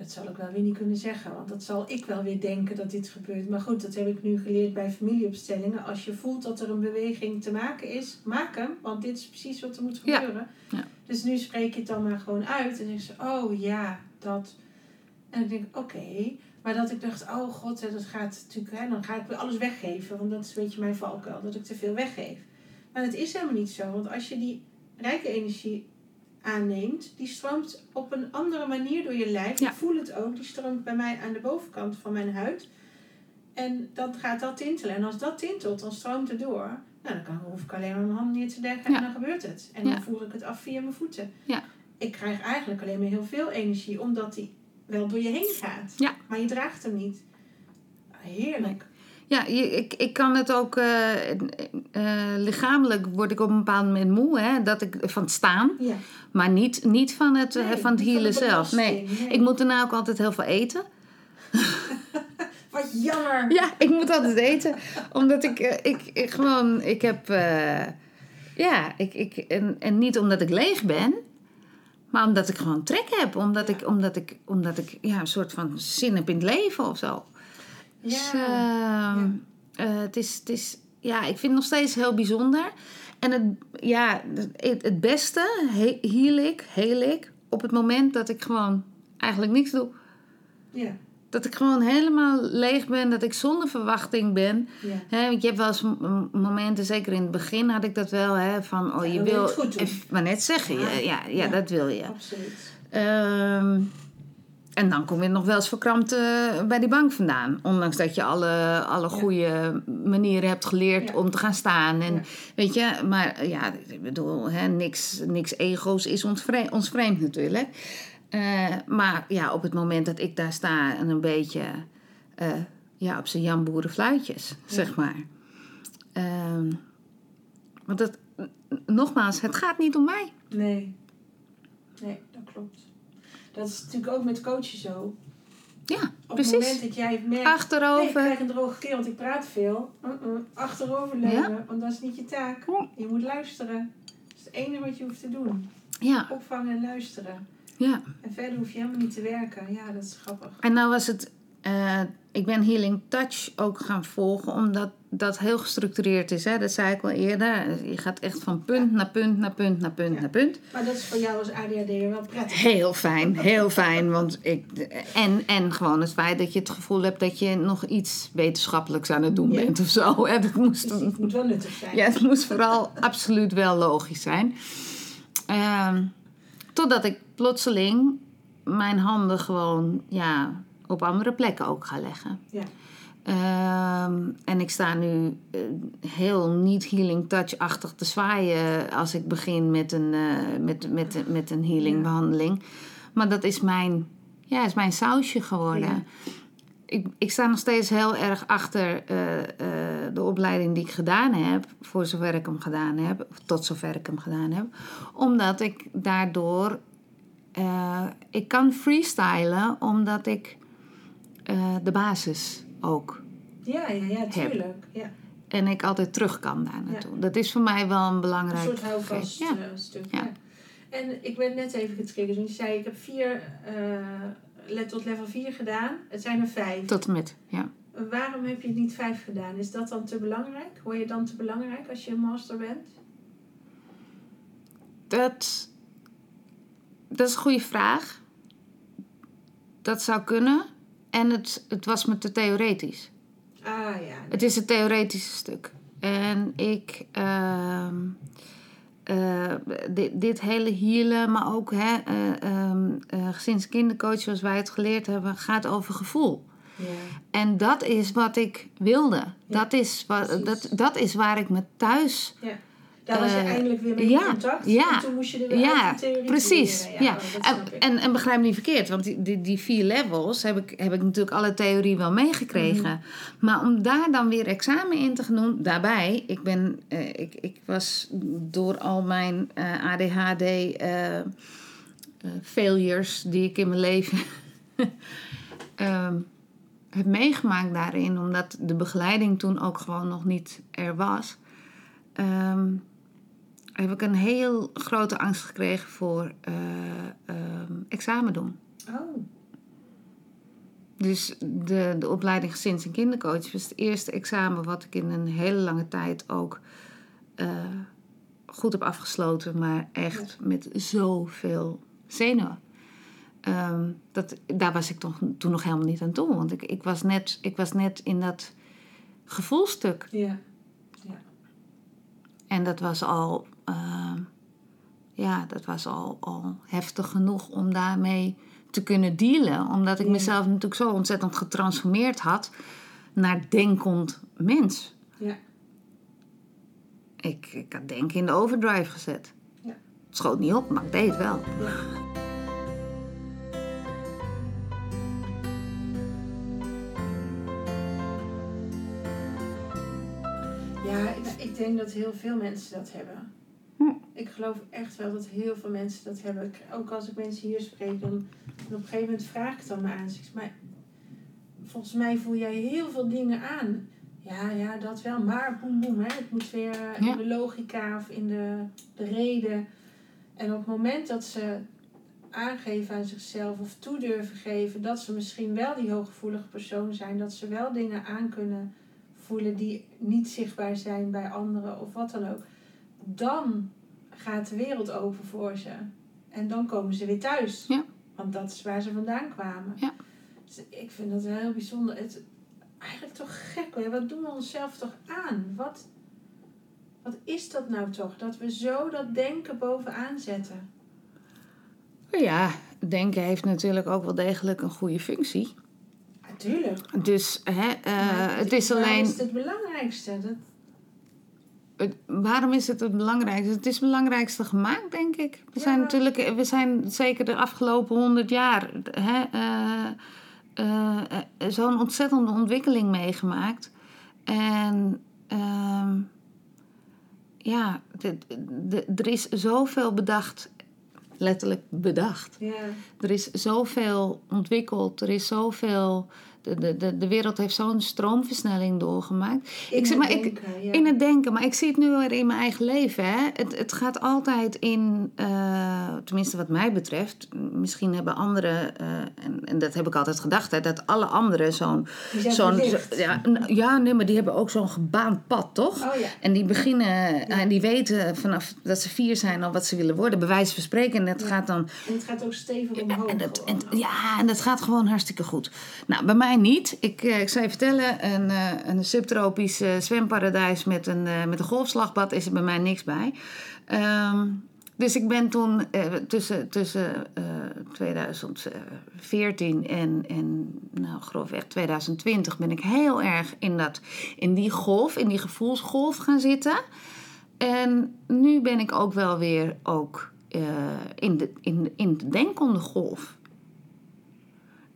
dat zal ik wel weer niet kunnen zeggen. Want dat zal ik wel weer denken dat dit gebeurt. Maar goed, dat heb ik nu geleerd bij familieopstellingen. Als je voelt dat er een beweging te maken is, maak hem. Want dit is precies wat er moet gebeuren. Ja. Dus nu spreek je het dan maar gewoon uit. En dan zeg je, oh ja, dat. En ik denk, oké. Maar dat ik dacht, oh god, dat gaat natuurlijk, hè, dan ga ik weer alles weggeven. Want dat is een beetje mijn valkuil, dat ik te veel weggeef. Maar het is helemaal niet zo. Want als je die rijke energie aanneemt, die stroomt op een andere manier door je lijf. Ja. Ik voel het ook. Die stroomt bij mij aan de bovenkant van mijn huid. En dan gaat dat tintelen. En als dat tintelt, dan stroomt het door. Nou, dan kan, hoef ik alleen maar mijn hand neer te leggen Ja. en dan gebeurt het. En dan voer ik het af via mijn voeten. Ja. Ik krijg eigenlijk alleen maar heel veel energie, omdat die wel door je heen gaat. Maar je draagt hem niet. Heerlijk. Ja, ik, ik kan het ook eh, eh, lichamelijk word ik op een bepaald moment moe, hè, dat ik van het staan, Ja. maar niet, niet van het, eh, Nee, van het healen zelf. Nee. Ik moet daarna ook altijd heel veel eten. [laughs] Wat jammer. Ja, ik moet altijd eten, omdat ik, ik, ik gewoon, ik heb, ja, ik, ik, en, en niet omdat ik leeg ben, maar omdat ik gewoon trek heb, omdat ik, omdat ik, omdat ik ja, een soort van zin heb in het leven of zo. Dus, Ja. ehm, eh, het, is, het is, ja, ik vind het nog steeds heel bijzonder. En het, ja, het, het beste he- heel ik, heel ik op het moment dat ik gewoon eigenlijk niks doe. Ja. Dat ik gewoon helemaal leeg ben, dat ik zonder verwachting ben. Ja. Want je hebt wel eens momenten, zeker in het begin had ik dat wel, hè, van oh je wil maar net zeggen, ja, ja, ja, Ja. dat wil je. Absoluut. Ehm, en dan kom je nog wel eens verkrampt eh, bij die bank vandaan. Ondanks dat je alle, alle goede manieren hebt geleerd Ja. om te gaan staan. En, Ja. Weet je, maar ja, ik bedoel, hè, niks, niks ego's is ons, vre- ons vreemd natuurlijk. Eh, maar ja, op het moment dat ik daar sta en een beetje eh, ja, op zijn jamboerenfluitjes, zeg maar. Ehm, want dat, nogmaals, het gaat niet om mij. Nee. Nee, dat klopt. Dat is natuurlijk ook met coachen zo. Ja, Op precies. het moment dat jij merkt... Nee, ik Achterover. krijg een droge keel, want ik praat veel. Uh-uh. Achterover leunen, want dat is niet je taak. Je moet luisteren. Dat is het enige wat je hoeft te doen. Ja, Opvangen en luisteren. ja. En verder hoef je helemaal niet te werken. Ja, dat is grappig. En nou was het... eh, ik ben Healing Touch ook gaan volgen, omdat dat heel gestructureerd is. Hè? Dat zei ik al eerder. Je gaat echt van punt naar punt naar punt naar punt Ja. naar punt. Maar dat is voor jou als ADHD'er wel prettig. Heel fijn, heel fijn. Want ik, en, en gewoon het feit dat je het gevoel hebt dat je nog iets wetenschappelijks aan het doen Ja. bent of zo. Hè? Dat moest, Dus het moet wel nuttig zijn. ja, het moest vooral absoluut wel logisch zijn. Ehm, totdat ik plotseling mijn handen gewoon ja, op andere plekken ook ga leggen. Ja. Ehm, en ik sta nu eh, heel niet healing touch-achtig te zwaaien als ik begin met een, eh, met, met, met een healing Ja. behandeling. Maar dat is mijn, ja, is mijn sausje geworden. Ja. Ik, ik sta nog steeds heel erg achter eh, de opleiding die ik gedaan heb, voor zover ik hem gedaan heb, of tot zover ik hem gedaan heb. Omdat ik daardoor, ik kan freestylen omdat ik de basis ook. Ja, ja, ja, tuurlijk. Ja. En ik altijd terug kan daar naartoe. Dat is voor mij wel een Een belangrijk soort houvast Ja. eh, stuk. Ja. En ik werd net even getriggerd. Want je zei, ik heb vier eh, tot level 4 gedaan. Het zijn er vijf. Tot en met, ja. Waarom heb je niet vijf gedaan? Is dat dan te belangrijk? Hoor je dan te belangrijk als je een master bent? Dat, dat is een goede vraag. Dat zou kunnen. En het, het was me te theoretisch. Ah ja. Het is het theoretische stuk. En ik. ehm, eh, dit, dit hele healen, maar ook hè, eh, ehm, eh, gezins- kindercoach, zoals wij het geleerd hebben, gaat over gevoel. ja. En dat is wat ik wilde. Ja, dat, is wat, precies. dat, dat is waar ik me thuis. Daar was je Eh, eindelijk weer mee ja, in contact. ja, En toen moest je er weer Ja, uit de theorie precies. leren. Ja. En, en, en begrijp me niet verkeerd, want die, die, die vier levels heb ik, heb ik natuurlijk alle theorie wel meegekregen. Mhm. Maar om daar dan weer examen in te gaan doen, daarbij, ik, ben, eh, ik, ik was door al mijn eh, ADHD failures die ik in mijn leven [laughs] ehm, heb meegemaakt daarin, omdat de begeleiding toen ook gewoon nog niet er was. ehm, heb ik een heel grote angst gekregen voor ehm, examen doen. Oh, Dus de, de opleiding gezins- en kindercoach was het eerste examen wat ik in een hele lange tijd ook eh, goed heb afgesloten, maar echt met zoveel zenuwen. Ehm, dat, daar was ik toch, toen nog helemaal niet aan toe, want ik, ik, was net, ik was net in dat gevoelstuk. ja. En dat was al, ehm, ja, dat was al, al heftig genoeg om daarmee te kunnen dealen. Omdat ik mezelf natuurlijk zo ontzettend getransformeerd had naar denkend mens. Ja. Ik, ik had denken in de overdrive gezet. Ja. Het schoot niet op, maar ik deed het wel. Ja. Ja, ik- ik denk dat heel veel mensen dat hebben. Ik geloof echt wel dat heel veel mensen dat hebben. Ook als ik mensen hier spreek, dan, op een gegeven moment vraag ik het dan maar aan. Maar volgens mij voel jij heel veel dingen aan. Ja, ja, dat wel. Maar boem, boem. Hè. Het moet weer in de logica of in de, de reden. En op het moment dat ze aangeven aan zichzelf of toe durven geven dat ze misschien wel die hooggevoelige persoon zijn, dat ze wel dingen aan kunnen voelen die niet zichtbaar zijn bij anderen of wat dan ook, dan gaat de wereld open voor ze. En dan komen ze weer thuis. Ja. Want dat is waar ze vandaan kwamen. Ja. Dus ik vind dat heel bijzonder. Het, eigenlijk toch gek. Hè? Wat doen we onszelf toch aan? Wat, wat is dat nou toch? Dat we zo dat denken bovenaan zetten. Ja, denken heeft natuurlijk ook wel degelijk een goede functie. Natuurlijk. Dus hè, eh, het is alleen. is het belangrijkste? Dat, waarom is het het belangrijkste? Het is het belangrijkste gemaakt, denk ik. We Ja. zijn natuurlijk, we zijn zeker de afgelopen honderd jaar hè, eh, eh, eh, zo'n ontzettende ontwikkeling meegemaakt. En ehm, ja, er is zoveel bedacht, letterlijk bedacht. ja. Er is zoveel ontwikkeld, er is zoveel. De, de, de, wereld heeft zo'n stroomversnelling doorgemaakt. In ik zeg het maar, ik, ja. in het denken, maar ik zie het nu weer in mijn eigen leven. Hè. Het, het gaat altijd in, eh, tenminste wat mij betreft, misschien hebben anderen, eh, en, en dat heb ik altijd gedacht, hè, dat alle anderen zo'n. Ja, ja, nee, maar die hebben ook zo'n gebaand pad, toch? Oh ja. En die beginnen, en die weten vanaf dat ze vier zijn al wat ze willen worden, bij wijze van spreken. En dat gaat dan En het gaat ook stevig omhoog. en dat, en, gewoon. ja, en dat gaat gewoon hartstikke goed. Nou, bij mij niet. Ik, eh, ik zou je vertellen, een, eh, een subtropisch eh, zwemparadijs met een, met een golfslagbad is er bij mij niks bij. Ehm, dus ik ben toen tussen, tussen eh, 2014 en, en nou, grofweg 2020 ben ik heel erg in, dat, in die golf, in die gevoelsgolf gaan zitten. En nu ben ik ook wel weer ook, in, de, in, in de denkende golf.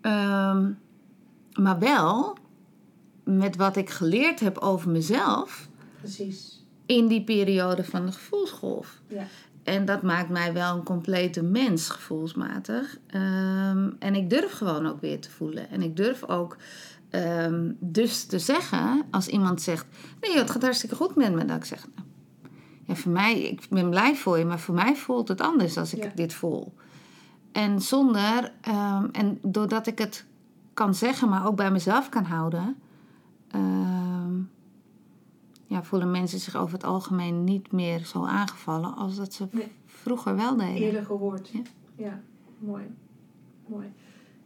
Ehm, maar wel met wat ik geleerd heb over mezelf Precies. in die periode van de gevoelsgolf. Ja. En dat maakt mij wel een complete mens, gevoelsmatig. Ehm, en ik durf gewoon ook weer te voelen. En ik durf ook ehm, dus te zeggen, als iemand zegt... Nee, het gaat hartstikke goed met me. Dat ik zeg, nou, ja, voor mij, ik ben blij voor je, maar voor mij voelt het anders als ik Ja. dit voel. En zonder, ehm, en doordat ik het kan zeggen, maar ook bij mezelf kan houden... ehm, ja, voelen mensen zich over het algemeen niet meer zo aangevallen als dat ze Nee. vroeger wel deden. Eerder gehoord. Ja. Ja. mooi. Mooi.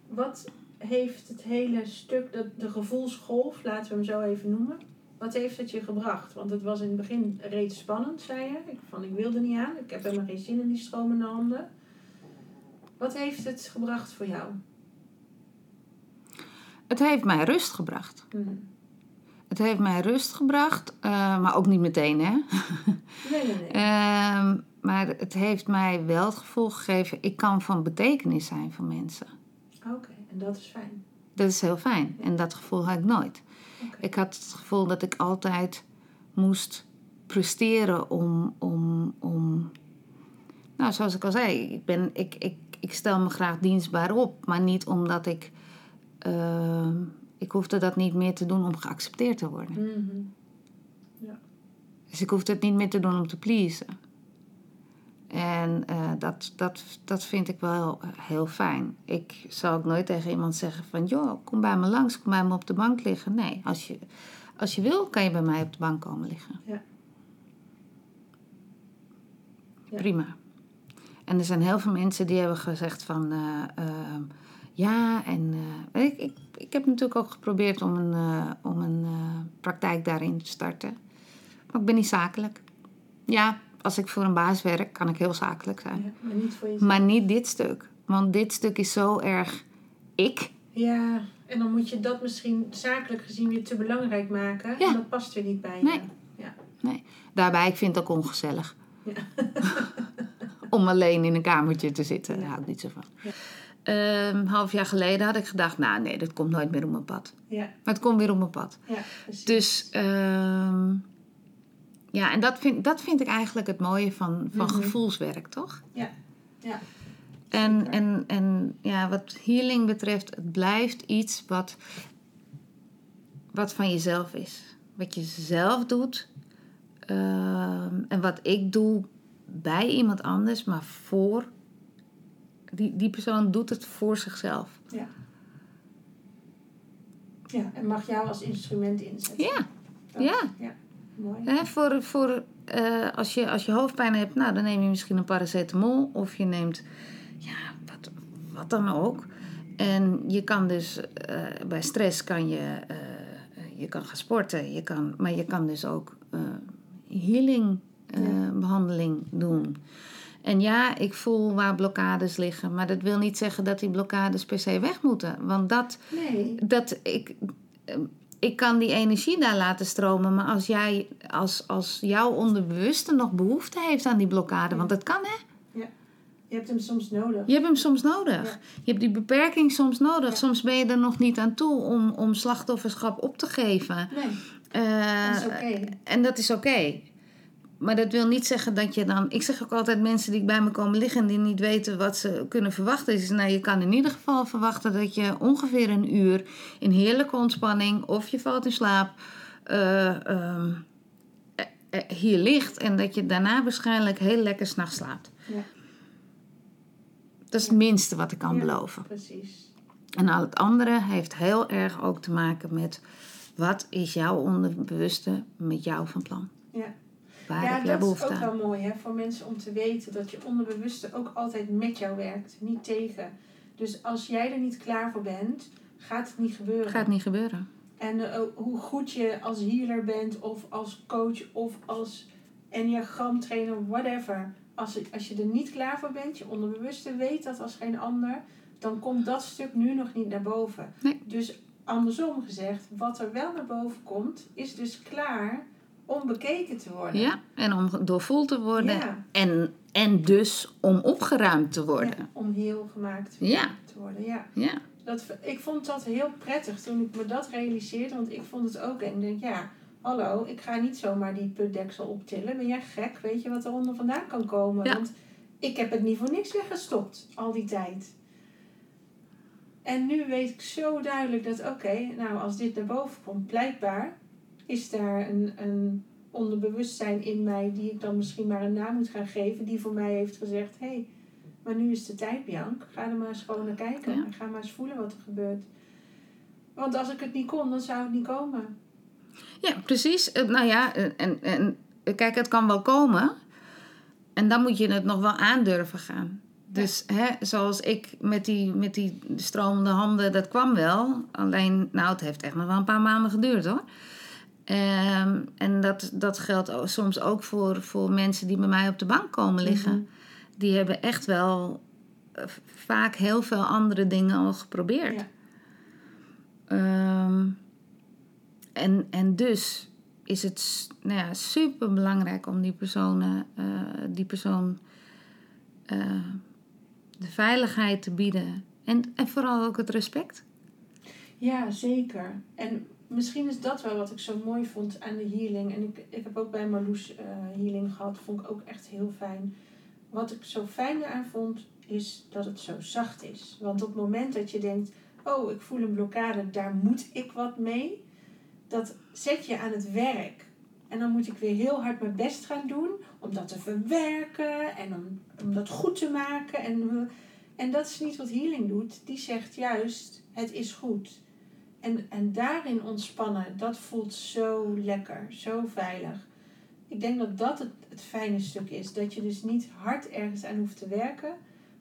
Wat, heeft het hele stuk, de, de gevoelsgolf, laten we hem zo even noemen, wat heeft het je gebracht? Want het was in het begin reeds spannend, zei je. Ik, van, ik wilde niet aan, ik heb helemaal geen zin in die stromende handen. Wat heeft het gebracht voor jou? Het heeft mij rust gebracht. Mhm. Het heeft mij rust gebracht, eh, maar ook niet meteen, hè? Nee, nee, nee. Ehm, maar het heeft mij wel het gevoel gegeven, ik kan van betekenis zijn voor mensen. Oké, en dat is fijn. Dat is heel fijn. En dat gevoel had ik nooit. Ik had het gevoel dat ik altijd moest presteren om. om, om nou, zoals ik al zei, ik, ben, ik, ik, ik stel me graag dienstbaar op, maar niet omdat ik. Ehm, ik hoefde dat niet meer te doen om geaccepteerd te worden. Mhm. Dus ik hoefde het niet meer te doen om te pleasen. En eh, dat, dat, dat vind ik wel heel fijn. Ik zou ook nooit tegen iemand zeggen van... joh, kom bij me langs, kom bij me op de bank liggen. Nee, als je, als je wil, kan je bij mij op de bank komen liggen. Ja. Ja. Prima. En er zijn heel veel mensen die hebben gezegd van... eh, ehm, ja, en eh, ik, ik, ik heb natuurlijk ook geprobeerd om een, eh, om een eh, praktijk daarin te starten. Maar ik ben niet zakelijk. Ja, als ik voor een baas werk, kan ik heel zakelijk zijn. Ja, maar niet voor jezelf. Maar niet dit stuk. Want dit stuk is zo erg ik. Ja, en dan moet je dat misschien zakelijk gezien weer te belangrijk maken. Ja. En dat past weer niet bij je. Nee. Ja. Daarbij, ik vind het ook ongezellig. Ja. [laughs] Om alleen in een kamertje te zitten. Daar hou ik niet zo van. Ja. Ehm, een half jaar geleden had ik gedacht, nou nee, dat komt nooit meer op mijn pad. Ja, Maar het komt weer op mijn pad. ja. Dus ehm, ja, en dat vind, dat vind ik eigenlijk het mooie van, van Mhm. gevoelswerk, toch? Ja, ja. En, en, en ja, wat healing betreft, het blijft iets wat, wat van jezelf is. Wat je zelf doet ehm, en wat ik doe bij iemand anders, maar voor. Die, die persoon doet het voor zichzelf. Ja. Ja, en mag jou als instrument inzetten. Ja, Dat- ja. ja. Mooi. Voor, voor, eh, als, je, als je hoofdpijn hebt, nou, dan neem je misschien een paracetamol. Of je neemt, ja, wat, wat dan ook. En je kan dus, eh, bij stress kan je, eh, je kan gaan sporten. Je kan, maar je kan dus ook healing eh, Ja. behandeling doen. En ja, ik voel waar blokkades liggen. Maar dat wil niet zeggen dat die blokkades per se weg moeten. Want dat, Nee. dat ik, eh, ik kan die energie daar laten stromen. Maar als jij, als, als jouw onderbewuste nog behoefte heeft aan die blokkade, want dat kan hè. Je hebt hem soms nodig. Je hebt hem soms nodig. Ja. Je hebt die beperking soms nodig. Ja. Soms ben je er nog niet aan toe om, om slachtofferschap op te geven. Nee, Eh, dat is oké. En dat is oké. Maar dat wil niet zeggen dat je dan. Ik zeg ook altijd mensen die bij me komen liggen en die niet weten wat ze kunnen verwachten. Is nou, je kan in ieder geval verwachten dat je ongeveer een uur in heerlijke ontspanning of je valt in slaap eh, ehm, eh, eh, hier ligt en dat je daarna waarschijnlijk heel lekker s'nachts slaapt. Ja. Dat is het minste wat ik kan Ja. beloven. Precies. En al het andere heeft heel erg ook te maken met wat is jouw onderbewuste met jou van plan? Ja. Waar ja, heb jij dat is ook wel mooi hè, voor mensen om te weten dat je onderbewuste ook altijd met jou werkt, niet tegen. Dus als jij er niet klaar voor bent, gaat het niet gebeuren. Gaat niet gebeuren. En eh, hoe goed je als healer bent, of als coach, of als enneagramtrainer, whatever. Als, je- als je er niet klaar voor bent, je onderbewuste weet dat als geen ander, dan komt dat stuk nu nog niet naar boven. Nee. Dus andersom gezegd, wat er wel naar boven komt, is dus klaar om bekeken te worden. Ja, en om doorvoeld te worden. Ja. En, en dus om opgeruimd te worden. Ja, om heel gemaakt Ja. te worden. Ja. Ja. Dat, ik vond dat heel prettig toen ik me dat realiseerde, want ik vond het ook. En ik denk, ja, hallo, ik ga niet zomaar die putdeksel optillen. Ben jij gek? Weet je wat er onder vandaan kan komen? Ja. Want ik heb het niet voor niks weggestopt, al die tijd. En nu weet ik zo duidelijk dat, oké, nou als dit naar boven komt, blijkbaar is daar een, een onderbewustzijn in mij die ik dan misschien maar een naam moet gaan geven, die voor mij heeft gezegd, hé, hey, maar nu is de tijd, Bianc. Ga er maar eens gewoon naar kijken. Ja. En ga maar eens voelen wat er gebeurt. Want als ik het niet kon, dan zou het niet komen. Ja, precies. Eh, Nou ja, eh, en, en eh, kijk, het kan wel komen. En dan moet je het nog wel aandurven gaan. Dus hè, zoals ik met die, met die stromende handen, dat kwam wel. Alleen, nou, het heeft echt nog wel een paar maanden geduurd hoor. Ehm, en dat, dat geldt soms ook voor, voor mensen die bij mij op de bank komen liggen. Mhm. Die hebben echt wel eh, vaak heel veel andere dingen al geprobeerd. Ja. Ehm, en, en dus is het nou ja, super belangrijk om die, personen, eh, die persoon eh, de veiligheid te bieden. En, en vooral ook het respect. Ja, zeker. En misschien is dat wel wat ik zo mooi vond aan de healing. En ik, ik heb ook bij Marloes eh, healing gehad. Vond ik ook echt heel fijn. Wat ik zo fijn eraan vond, is dat het zo zacht is. Want op het moment dat je denkt... Oh, ik voel een blokkade, daar moet ik wat mee. Dat zet je aan het werk. En dan moet ik weer heel hard mijn best gaan doen om dat te verwerken en om, om dat goed te maken. En, en dat is niet wat healing doet. Die zegt juist, het is goed. En, en daarin ontspannen, dat voelt zo lekker, zo veilig. Ik denk dat dat het, het fijne stuk is. Dat je dus niet hard ergens aan hoeft te werken,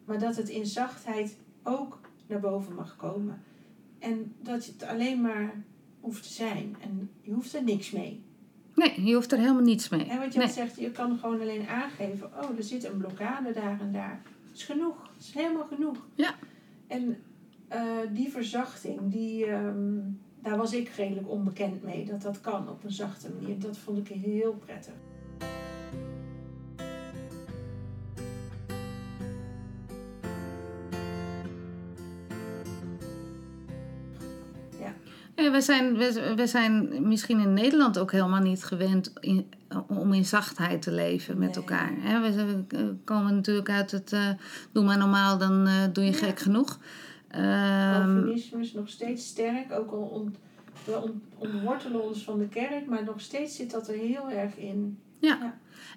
maar dat het in zachtheid ook naar boven mag komen. En dat het alleen maar hoeft te zijn. En je hoeft er niks mee. Nee, je hoeft er helemaal niets mee. En wat je Nee. zegt, je kan gewoon alleen aangeven: oh, er zit een blokkade daar en daar. Dat is genoeg. Dat is helemaal genoeg. Ja. En eh, die verzachting, die, ehm, daar was ik redelijk onbekend mee. Dat dat kan op een zachte manier. Dat vond ik heel prettig. Ja, we, zijn, we, zijn misschien in Nederland ook helemaal niet gewend in, om in zachtheid te leven met Nee. elkaar. We komen natuurlijk uit het eh, doe maar normaal, dan eh, doe je Ja. gek genoeg. Ehm, Calvinisme is nog steeds sterk. Ook al ont, we ont, ontwortelen ons van de kerk, maar nog steeds zit dat er heel erg in.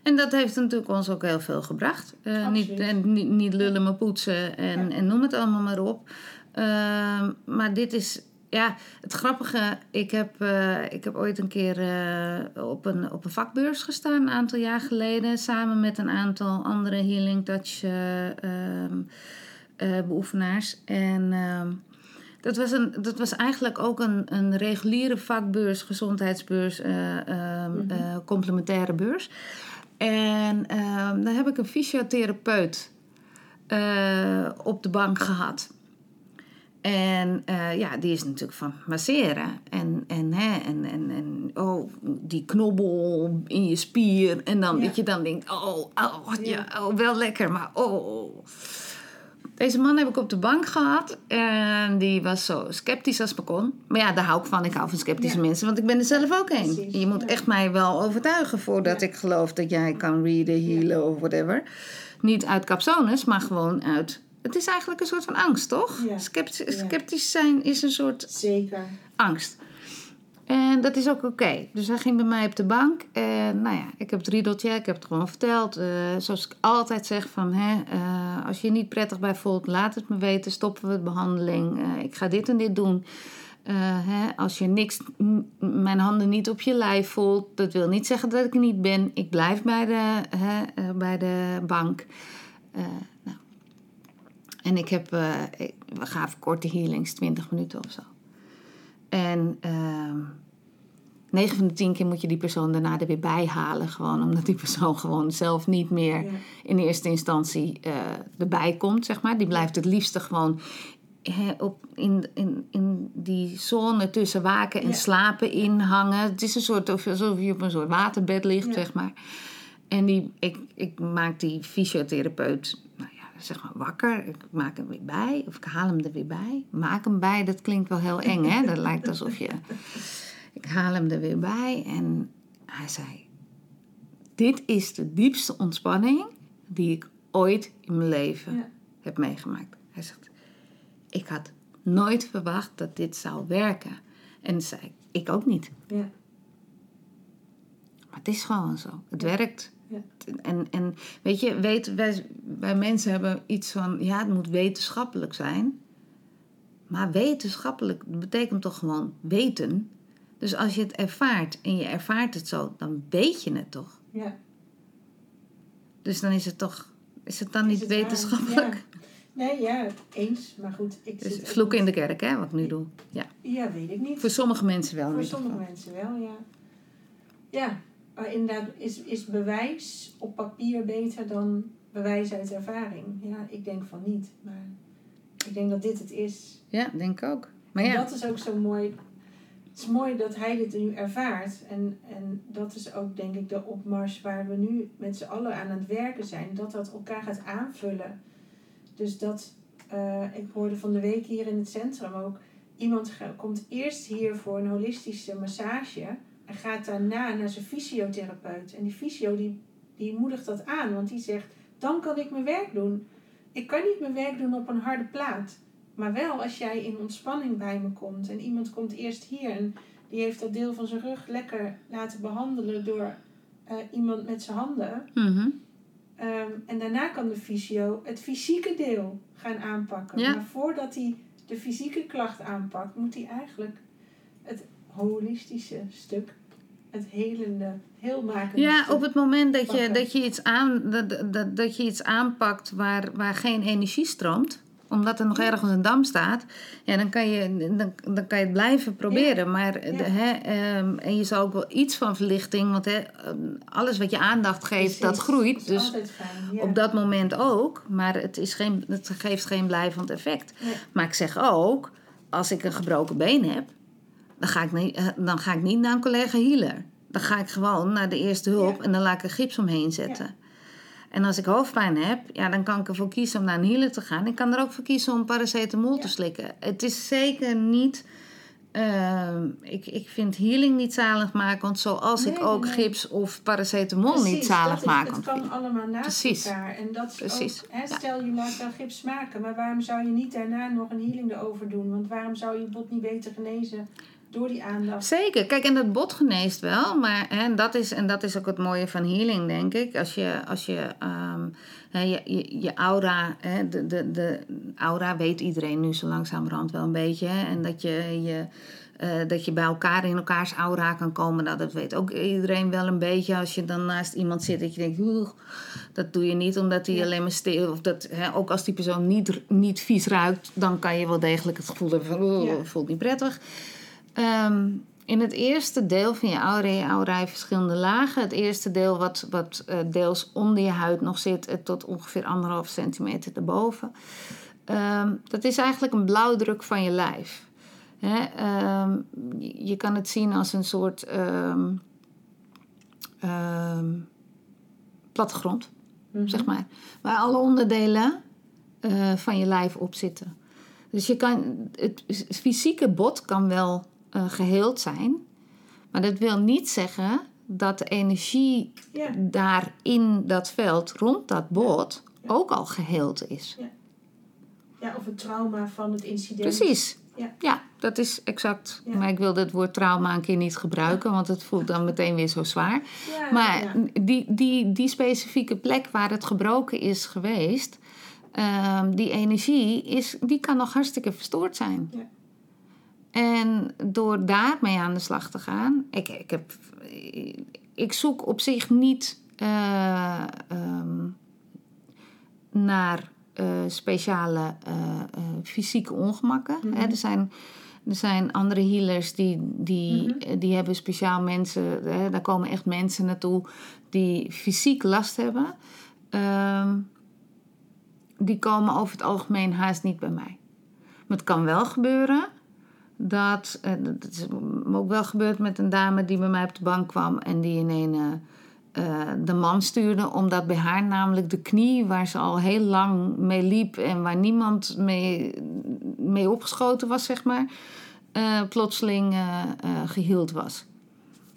en dat heeft natuurlijk ons ook heel veel gebracht. Eh, niet, en, niet, niet lullen maar poetsen en, Ja. en noem het allemaal maar op. Ehm, maar dit is, ja, het grappige. Ik heb, eh, ik heb ooit een keer eh, op, een, op een vakbeurs gestaan, een aantal jaar geleden. Samen met een aantal andere Healing Touch eh, eh, beoefenaars. En ehm, dat, was een, dat was eigenlijk ook een, een reguliere vakbeurs, gezondheidsbeurs, eh, ehm, Mhm. eh, complementaire beurs. En ehm daar heb ik een fysiotherapeut op de bank gehad. En ja, die is natuurlijk van masseren. En, en, hè, en, en, en oh, die knobbel in je spier. En dan Ja. dat je dan denkt, oh, oh. Ja. oh, wel lekker, maar oh. Deze man heb ik op de bank gehad. En die was zo sceptisch als maar kon. Maar ja, daar hou ik van. Ik hou van sceptische Ja. mensen. Want ik ben er zelf ook een. Precies, Je moet ja. echt mij wel overtuigen voordat Ja. ik geloof dat jij kan readen, healen of whatever. Niet uit capsones, maar gewoon uit... Het is eigenlijk een soort van angst, toch? Sceptisch, sceptisch zijn is een soort Zeker. angst. En dat is ook oké. Dus hij ging bij mij op de bank. En nou ja, ik heb het riedeltje, ik heb het gewoon verteld. Eh, zoals ik altijd zeg van, hè, eh, als je je niet prettig bij voelt, laat het me weten. Stoppen we de behandeling. Eh, ik ga dit en dit doen. Hè, als je niks, mijn handen niet op je lijf voelt, dat wil niet zeggen dat ik er niet ben. Ik blijf bij de, hè, bij de bank. Nou. En ik heb, we gaven korte healings, 20 minuten of zo. En ehm 9 van de 10 keer moet je die persoon daarna er weer bij halen. Gewoon omdat die persoon gewoon zelf niet meer Ja. in eerste instantie eh, erbij komt, zeg maar. Die blijft het liefste gewoon op, in, in, in die zone tussen waken en Ja. slapen in hangen. Het is een soort, of alsof je op een soort waterbed ligt, Ja. zeg maar. En die, ik, ik maak die fysiotherapeut nou zeg maar wakker. Ik maak hem weer bij. Of ik haal hem er weer bij. Maak hem bij, dat klinkt wel heel eng, hè? Dat lijkt alsof je... Ik haal hem er weer bij en hij zei... Dit is de diepste ontspanning die ik ooit in mijn leven Ja. heb meegemaakt. Hij zegt, ik had nooit verwacht dat dit zou werken. En zei ik, ik ook niet. Ja. Maar het is gewoon zo. Het werkt. Ja. En, en weet je, weet, wij, wij mensen hebben iets van, ja, het moet wetenschappelijk zijn. Maar wetenschappelijk betekent toch gewoon weten. Dus als je het ervaart en je ervaart het zo, dan weet je het toch. Ja. Dus dan is het toch, Is het dan Is niet het wetenschappelijk? Ja. Nee, ja, eens. Maar goed, ik Dus zit ook vloek in de kerk, hè, wat ik nu doe. Ja. Ja, weet ik niet. Voor sommige mensen wel. Voor sommige mensen wel, ja. Ja, maar inderdaad, is, is bewijs op papier beter dan bewijs uit ervaring? Ja, ik denk van niet. Maar ik denk dat dit het is. Ja, denk ik ook. Maar En ja, dat is ook zo mooi. Het is mooi dat hij dit nu ervaart. En, en dat is ook, denk ik, de opmars waar we nu met z'n allen aan het werken zijn. Dat dat elkaar gaat aanvullen. Dus dat, eh, ik hoorde van de week hier in het centrum ook. Iemand komt eerst hier voor een holistische massage. Gaat daarna naar zijn fysiotherapeut. En die fysio die, die moedigt dat aan. Want die zegt, dan kan ik mijn werk doen. Ik kan niet mijn werk doen op een harde plaat. Maar wel als jij in ontspanning bij me komt. En iemand komt eerst hier en die heeft dat deel van zijn rug lekker laten behandelen door eh, iemand met zijn handen. mhm. Ehm, en daarna kan de fysio het fysieke deel gaan aanpakken. Ja. Maar voordat hij de fysieke klacht aanpakt, moet hij eigenlijk het holistische stuk, het helende, heelmakende ja op het moment dat je, dat je, iets, aan, dat, dat, dat je iets aanpakt waar, waar geen energie stroomt, omdat er nog ergens een dam staat, ja, dan, kan je, dan, dan kan je het blijven proberen. Maar, de, hè, ehm, en je zou ook wel iets van verlichting, want hè, alles wat je aandacht geeft, dat groeit. Dat Dus altijd fijn. Ja. op dat moment ook, maar het, is geen, het geeft geen blijvend effect. Maar ik zeg ook, als ik een gebroken been heb, dan ga ik niet, eh, dan ga ik niet naar een collega healer. Dan ga ik gewoon naar de eerste hulp Ja. en dan laat ik er gips omheen zetten. En als ik hoofdpijn heb, ja, dan kan ik ervoor kiezen om naar een healer te gaan. Ik kan er ook voor kiezen om paracetamol te Ja. slikken. Het is zeker niet... ehm, ik, ik vind healing niet zaligmakend, zoals Nee, ik ook nee. gips of paracetamol niet Precies, is- zaligmakend Het kan allemaal naast Precies. elkaar. En dat is Precies, ook, hè, ja. stel je laat wel gips maken, maar waarom zou je niet daarna nog een healing erover doen? Want waarom zou je bot niet beter genezen door die aandacht? Zeker. Kijk, en dat bot geneest wel. Maar hè, en dat, is, en dat is ook het mooie van healing, denk ik. Als je, als je, ehm, hè, je, je, je aura, hè, de, de, de aura weet iedereen nu zo langzamerhand wel een beetje. Hè, en dat je, je, eh, dat je bij elkaar in elkaars aura kan komen. Nou, dat weet ook iedereen wel een beetje. Als je dan naast iemand zit, dat je denkt, "Oeh, dat doe je niet omdat hij Ja. alleen maar stil... Of dat, hè, ook als die persoon niet, niet vies ruikt, dan kan je wel degelijk het gevoel hebben van, Ja. voelt niet prettig. Ehm, in het eerste deel van je aura heeft verschillende lagen. Het eerste deel wat, wat eh, deels onder je huid nog zit, eh, tot ongeveer anderhalf centimeter erboven. Ehm, dat is eigenlijk een blauwdruk van je lijf. Ehm, je, kan het zien als een soort plattegrond, Mhm. zeg maar. Waar alle onderdelen eh, van je lijf op zitten. Dus je kan, het fysieke bot kan wel eh, geheeld zijn. Maar dat wil niet zeggen dat de energie Ja, daar in dat veld, rond dat bot, ook al geheeld is. ja, of het trauma van het incident. Precies. Ja. dat is exact. Ja. Maar ik wil het woord trauma een keer niet gebruiken, want het voelt dan meteen weer zo zwaar. Ja, Maar ja. die, die, die specifieke plek waar het gebroken is geweest, ehm, die energie, is, die kan nog hartstikke verstoord zijn. Ja. En door daarmee aan de slag te gaan, ik, ik, heb, ik zoek op zich niet eh, ehm, naar eh, speciale eh, fysieke ongemakken. Mhm. Hè, er zijn er zijn andere healers die, die, Mhm. die hebben speciaal mensen, hè, daar komen echt mensen naartoe die fysiek last hebben. Ehm, die komen over het algemeen haast niet bij mij. Maar het kan wel gebeuren dat, eh, dat is me ook wel gebeurd met een dame die bij mij op de bank kwam en die in een eh, eh, de man stuurde, omdat bij haar namelijk de knie, waar ze al heel lang mee liep en waar niemand mee, mee opgeschoten was, zeg maar, plotseling eh, geheeld was.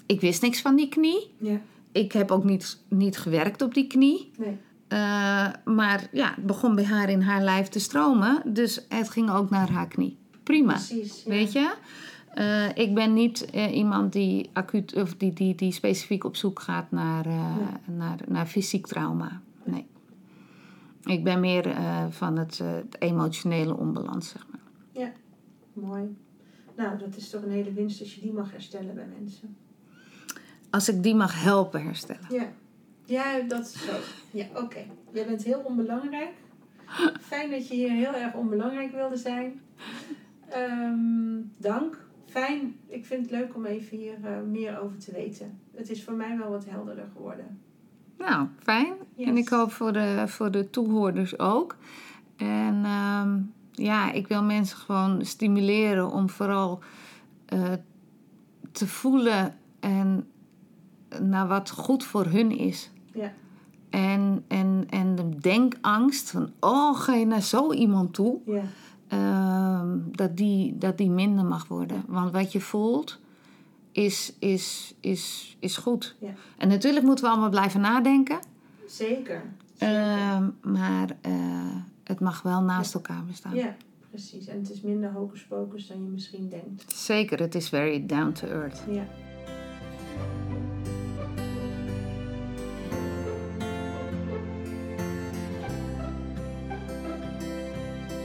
Ik wist niks van die knie. Ja, Ik heb ook niet, niet gewerkt op die knie. nee. Maar ja, het begon bij haar in haar lijf te stromen. Dus het ging ook naar haar knie. Prima. Precies. ja. Weet je? Eh, ik ben niet eh, iemand die acuut of die, die, die specifiek op zoek gaat naar, eh, naar, naar fysiek trauma. Nee. Ik ben meer van het, het emotionele onbalans, zeg maar. Mooi. Nou, dat is toch een hele winst als je die mag herstellen bij mensen. Als ik die mag helpen herstellen. Ja, Ja, dat is zo. Ja, oké. Jij bent heel onbelangrijk. Fijn dat je hier heel erg onbelangrijk wilde zijn. Ehm, dank. Fijn. Ik vind het leuk om even hier uh, meer over te weten. Het is voor mij wel wat helderder geworden. Nou, fijn. Yes. En ik hoop voor de, voor de toehoorders ook. En ehm, ja, ik wil mensen gewoon stimuleren om vooral uh, te voelen en naar wat goed voor hun is. Ja. En, en, en de denkangst van, oh, ga je naar zo iemand toe? Ja. Ehm, dat, die, dat die minder mag worden. Want wat je voelt is, is, is, is goed. Ja. En natuurlijk moeten we allemaal blijven nadenken. Zeker. Ehm, maar uh, het mag wel naast ja. elkaar bestaan. Ja, precies. En het is minder hocus pocus dan je misschien denkt. Zeker, het is very down to earth. Ja.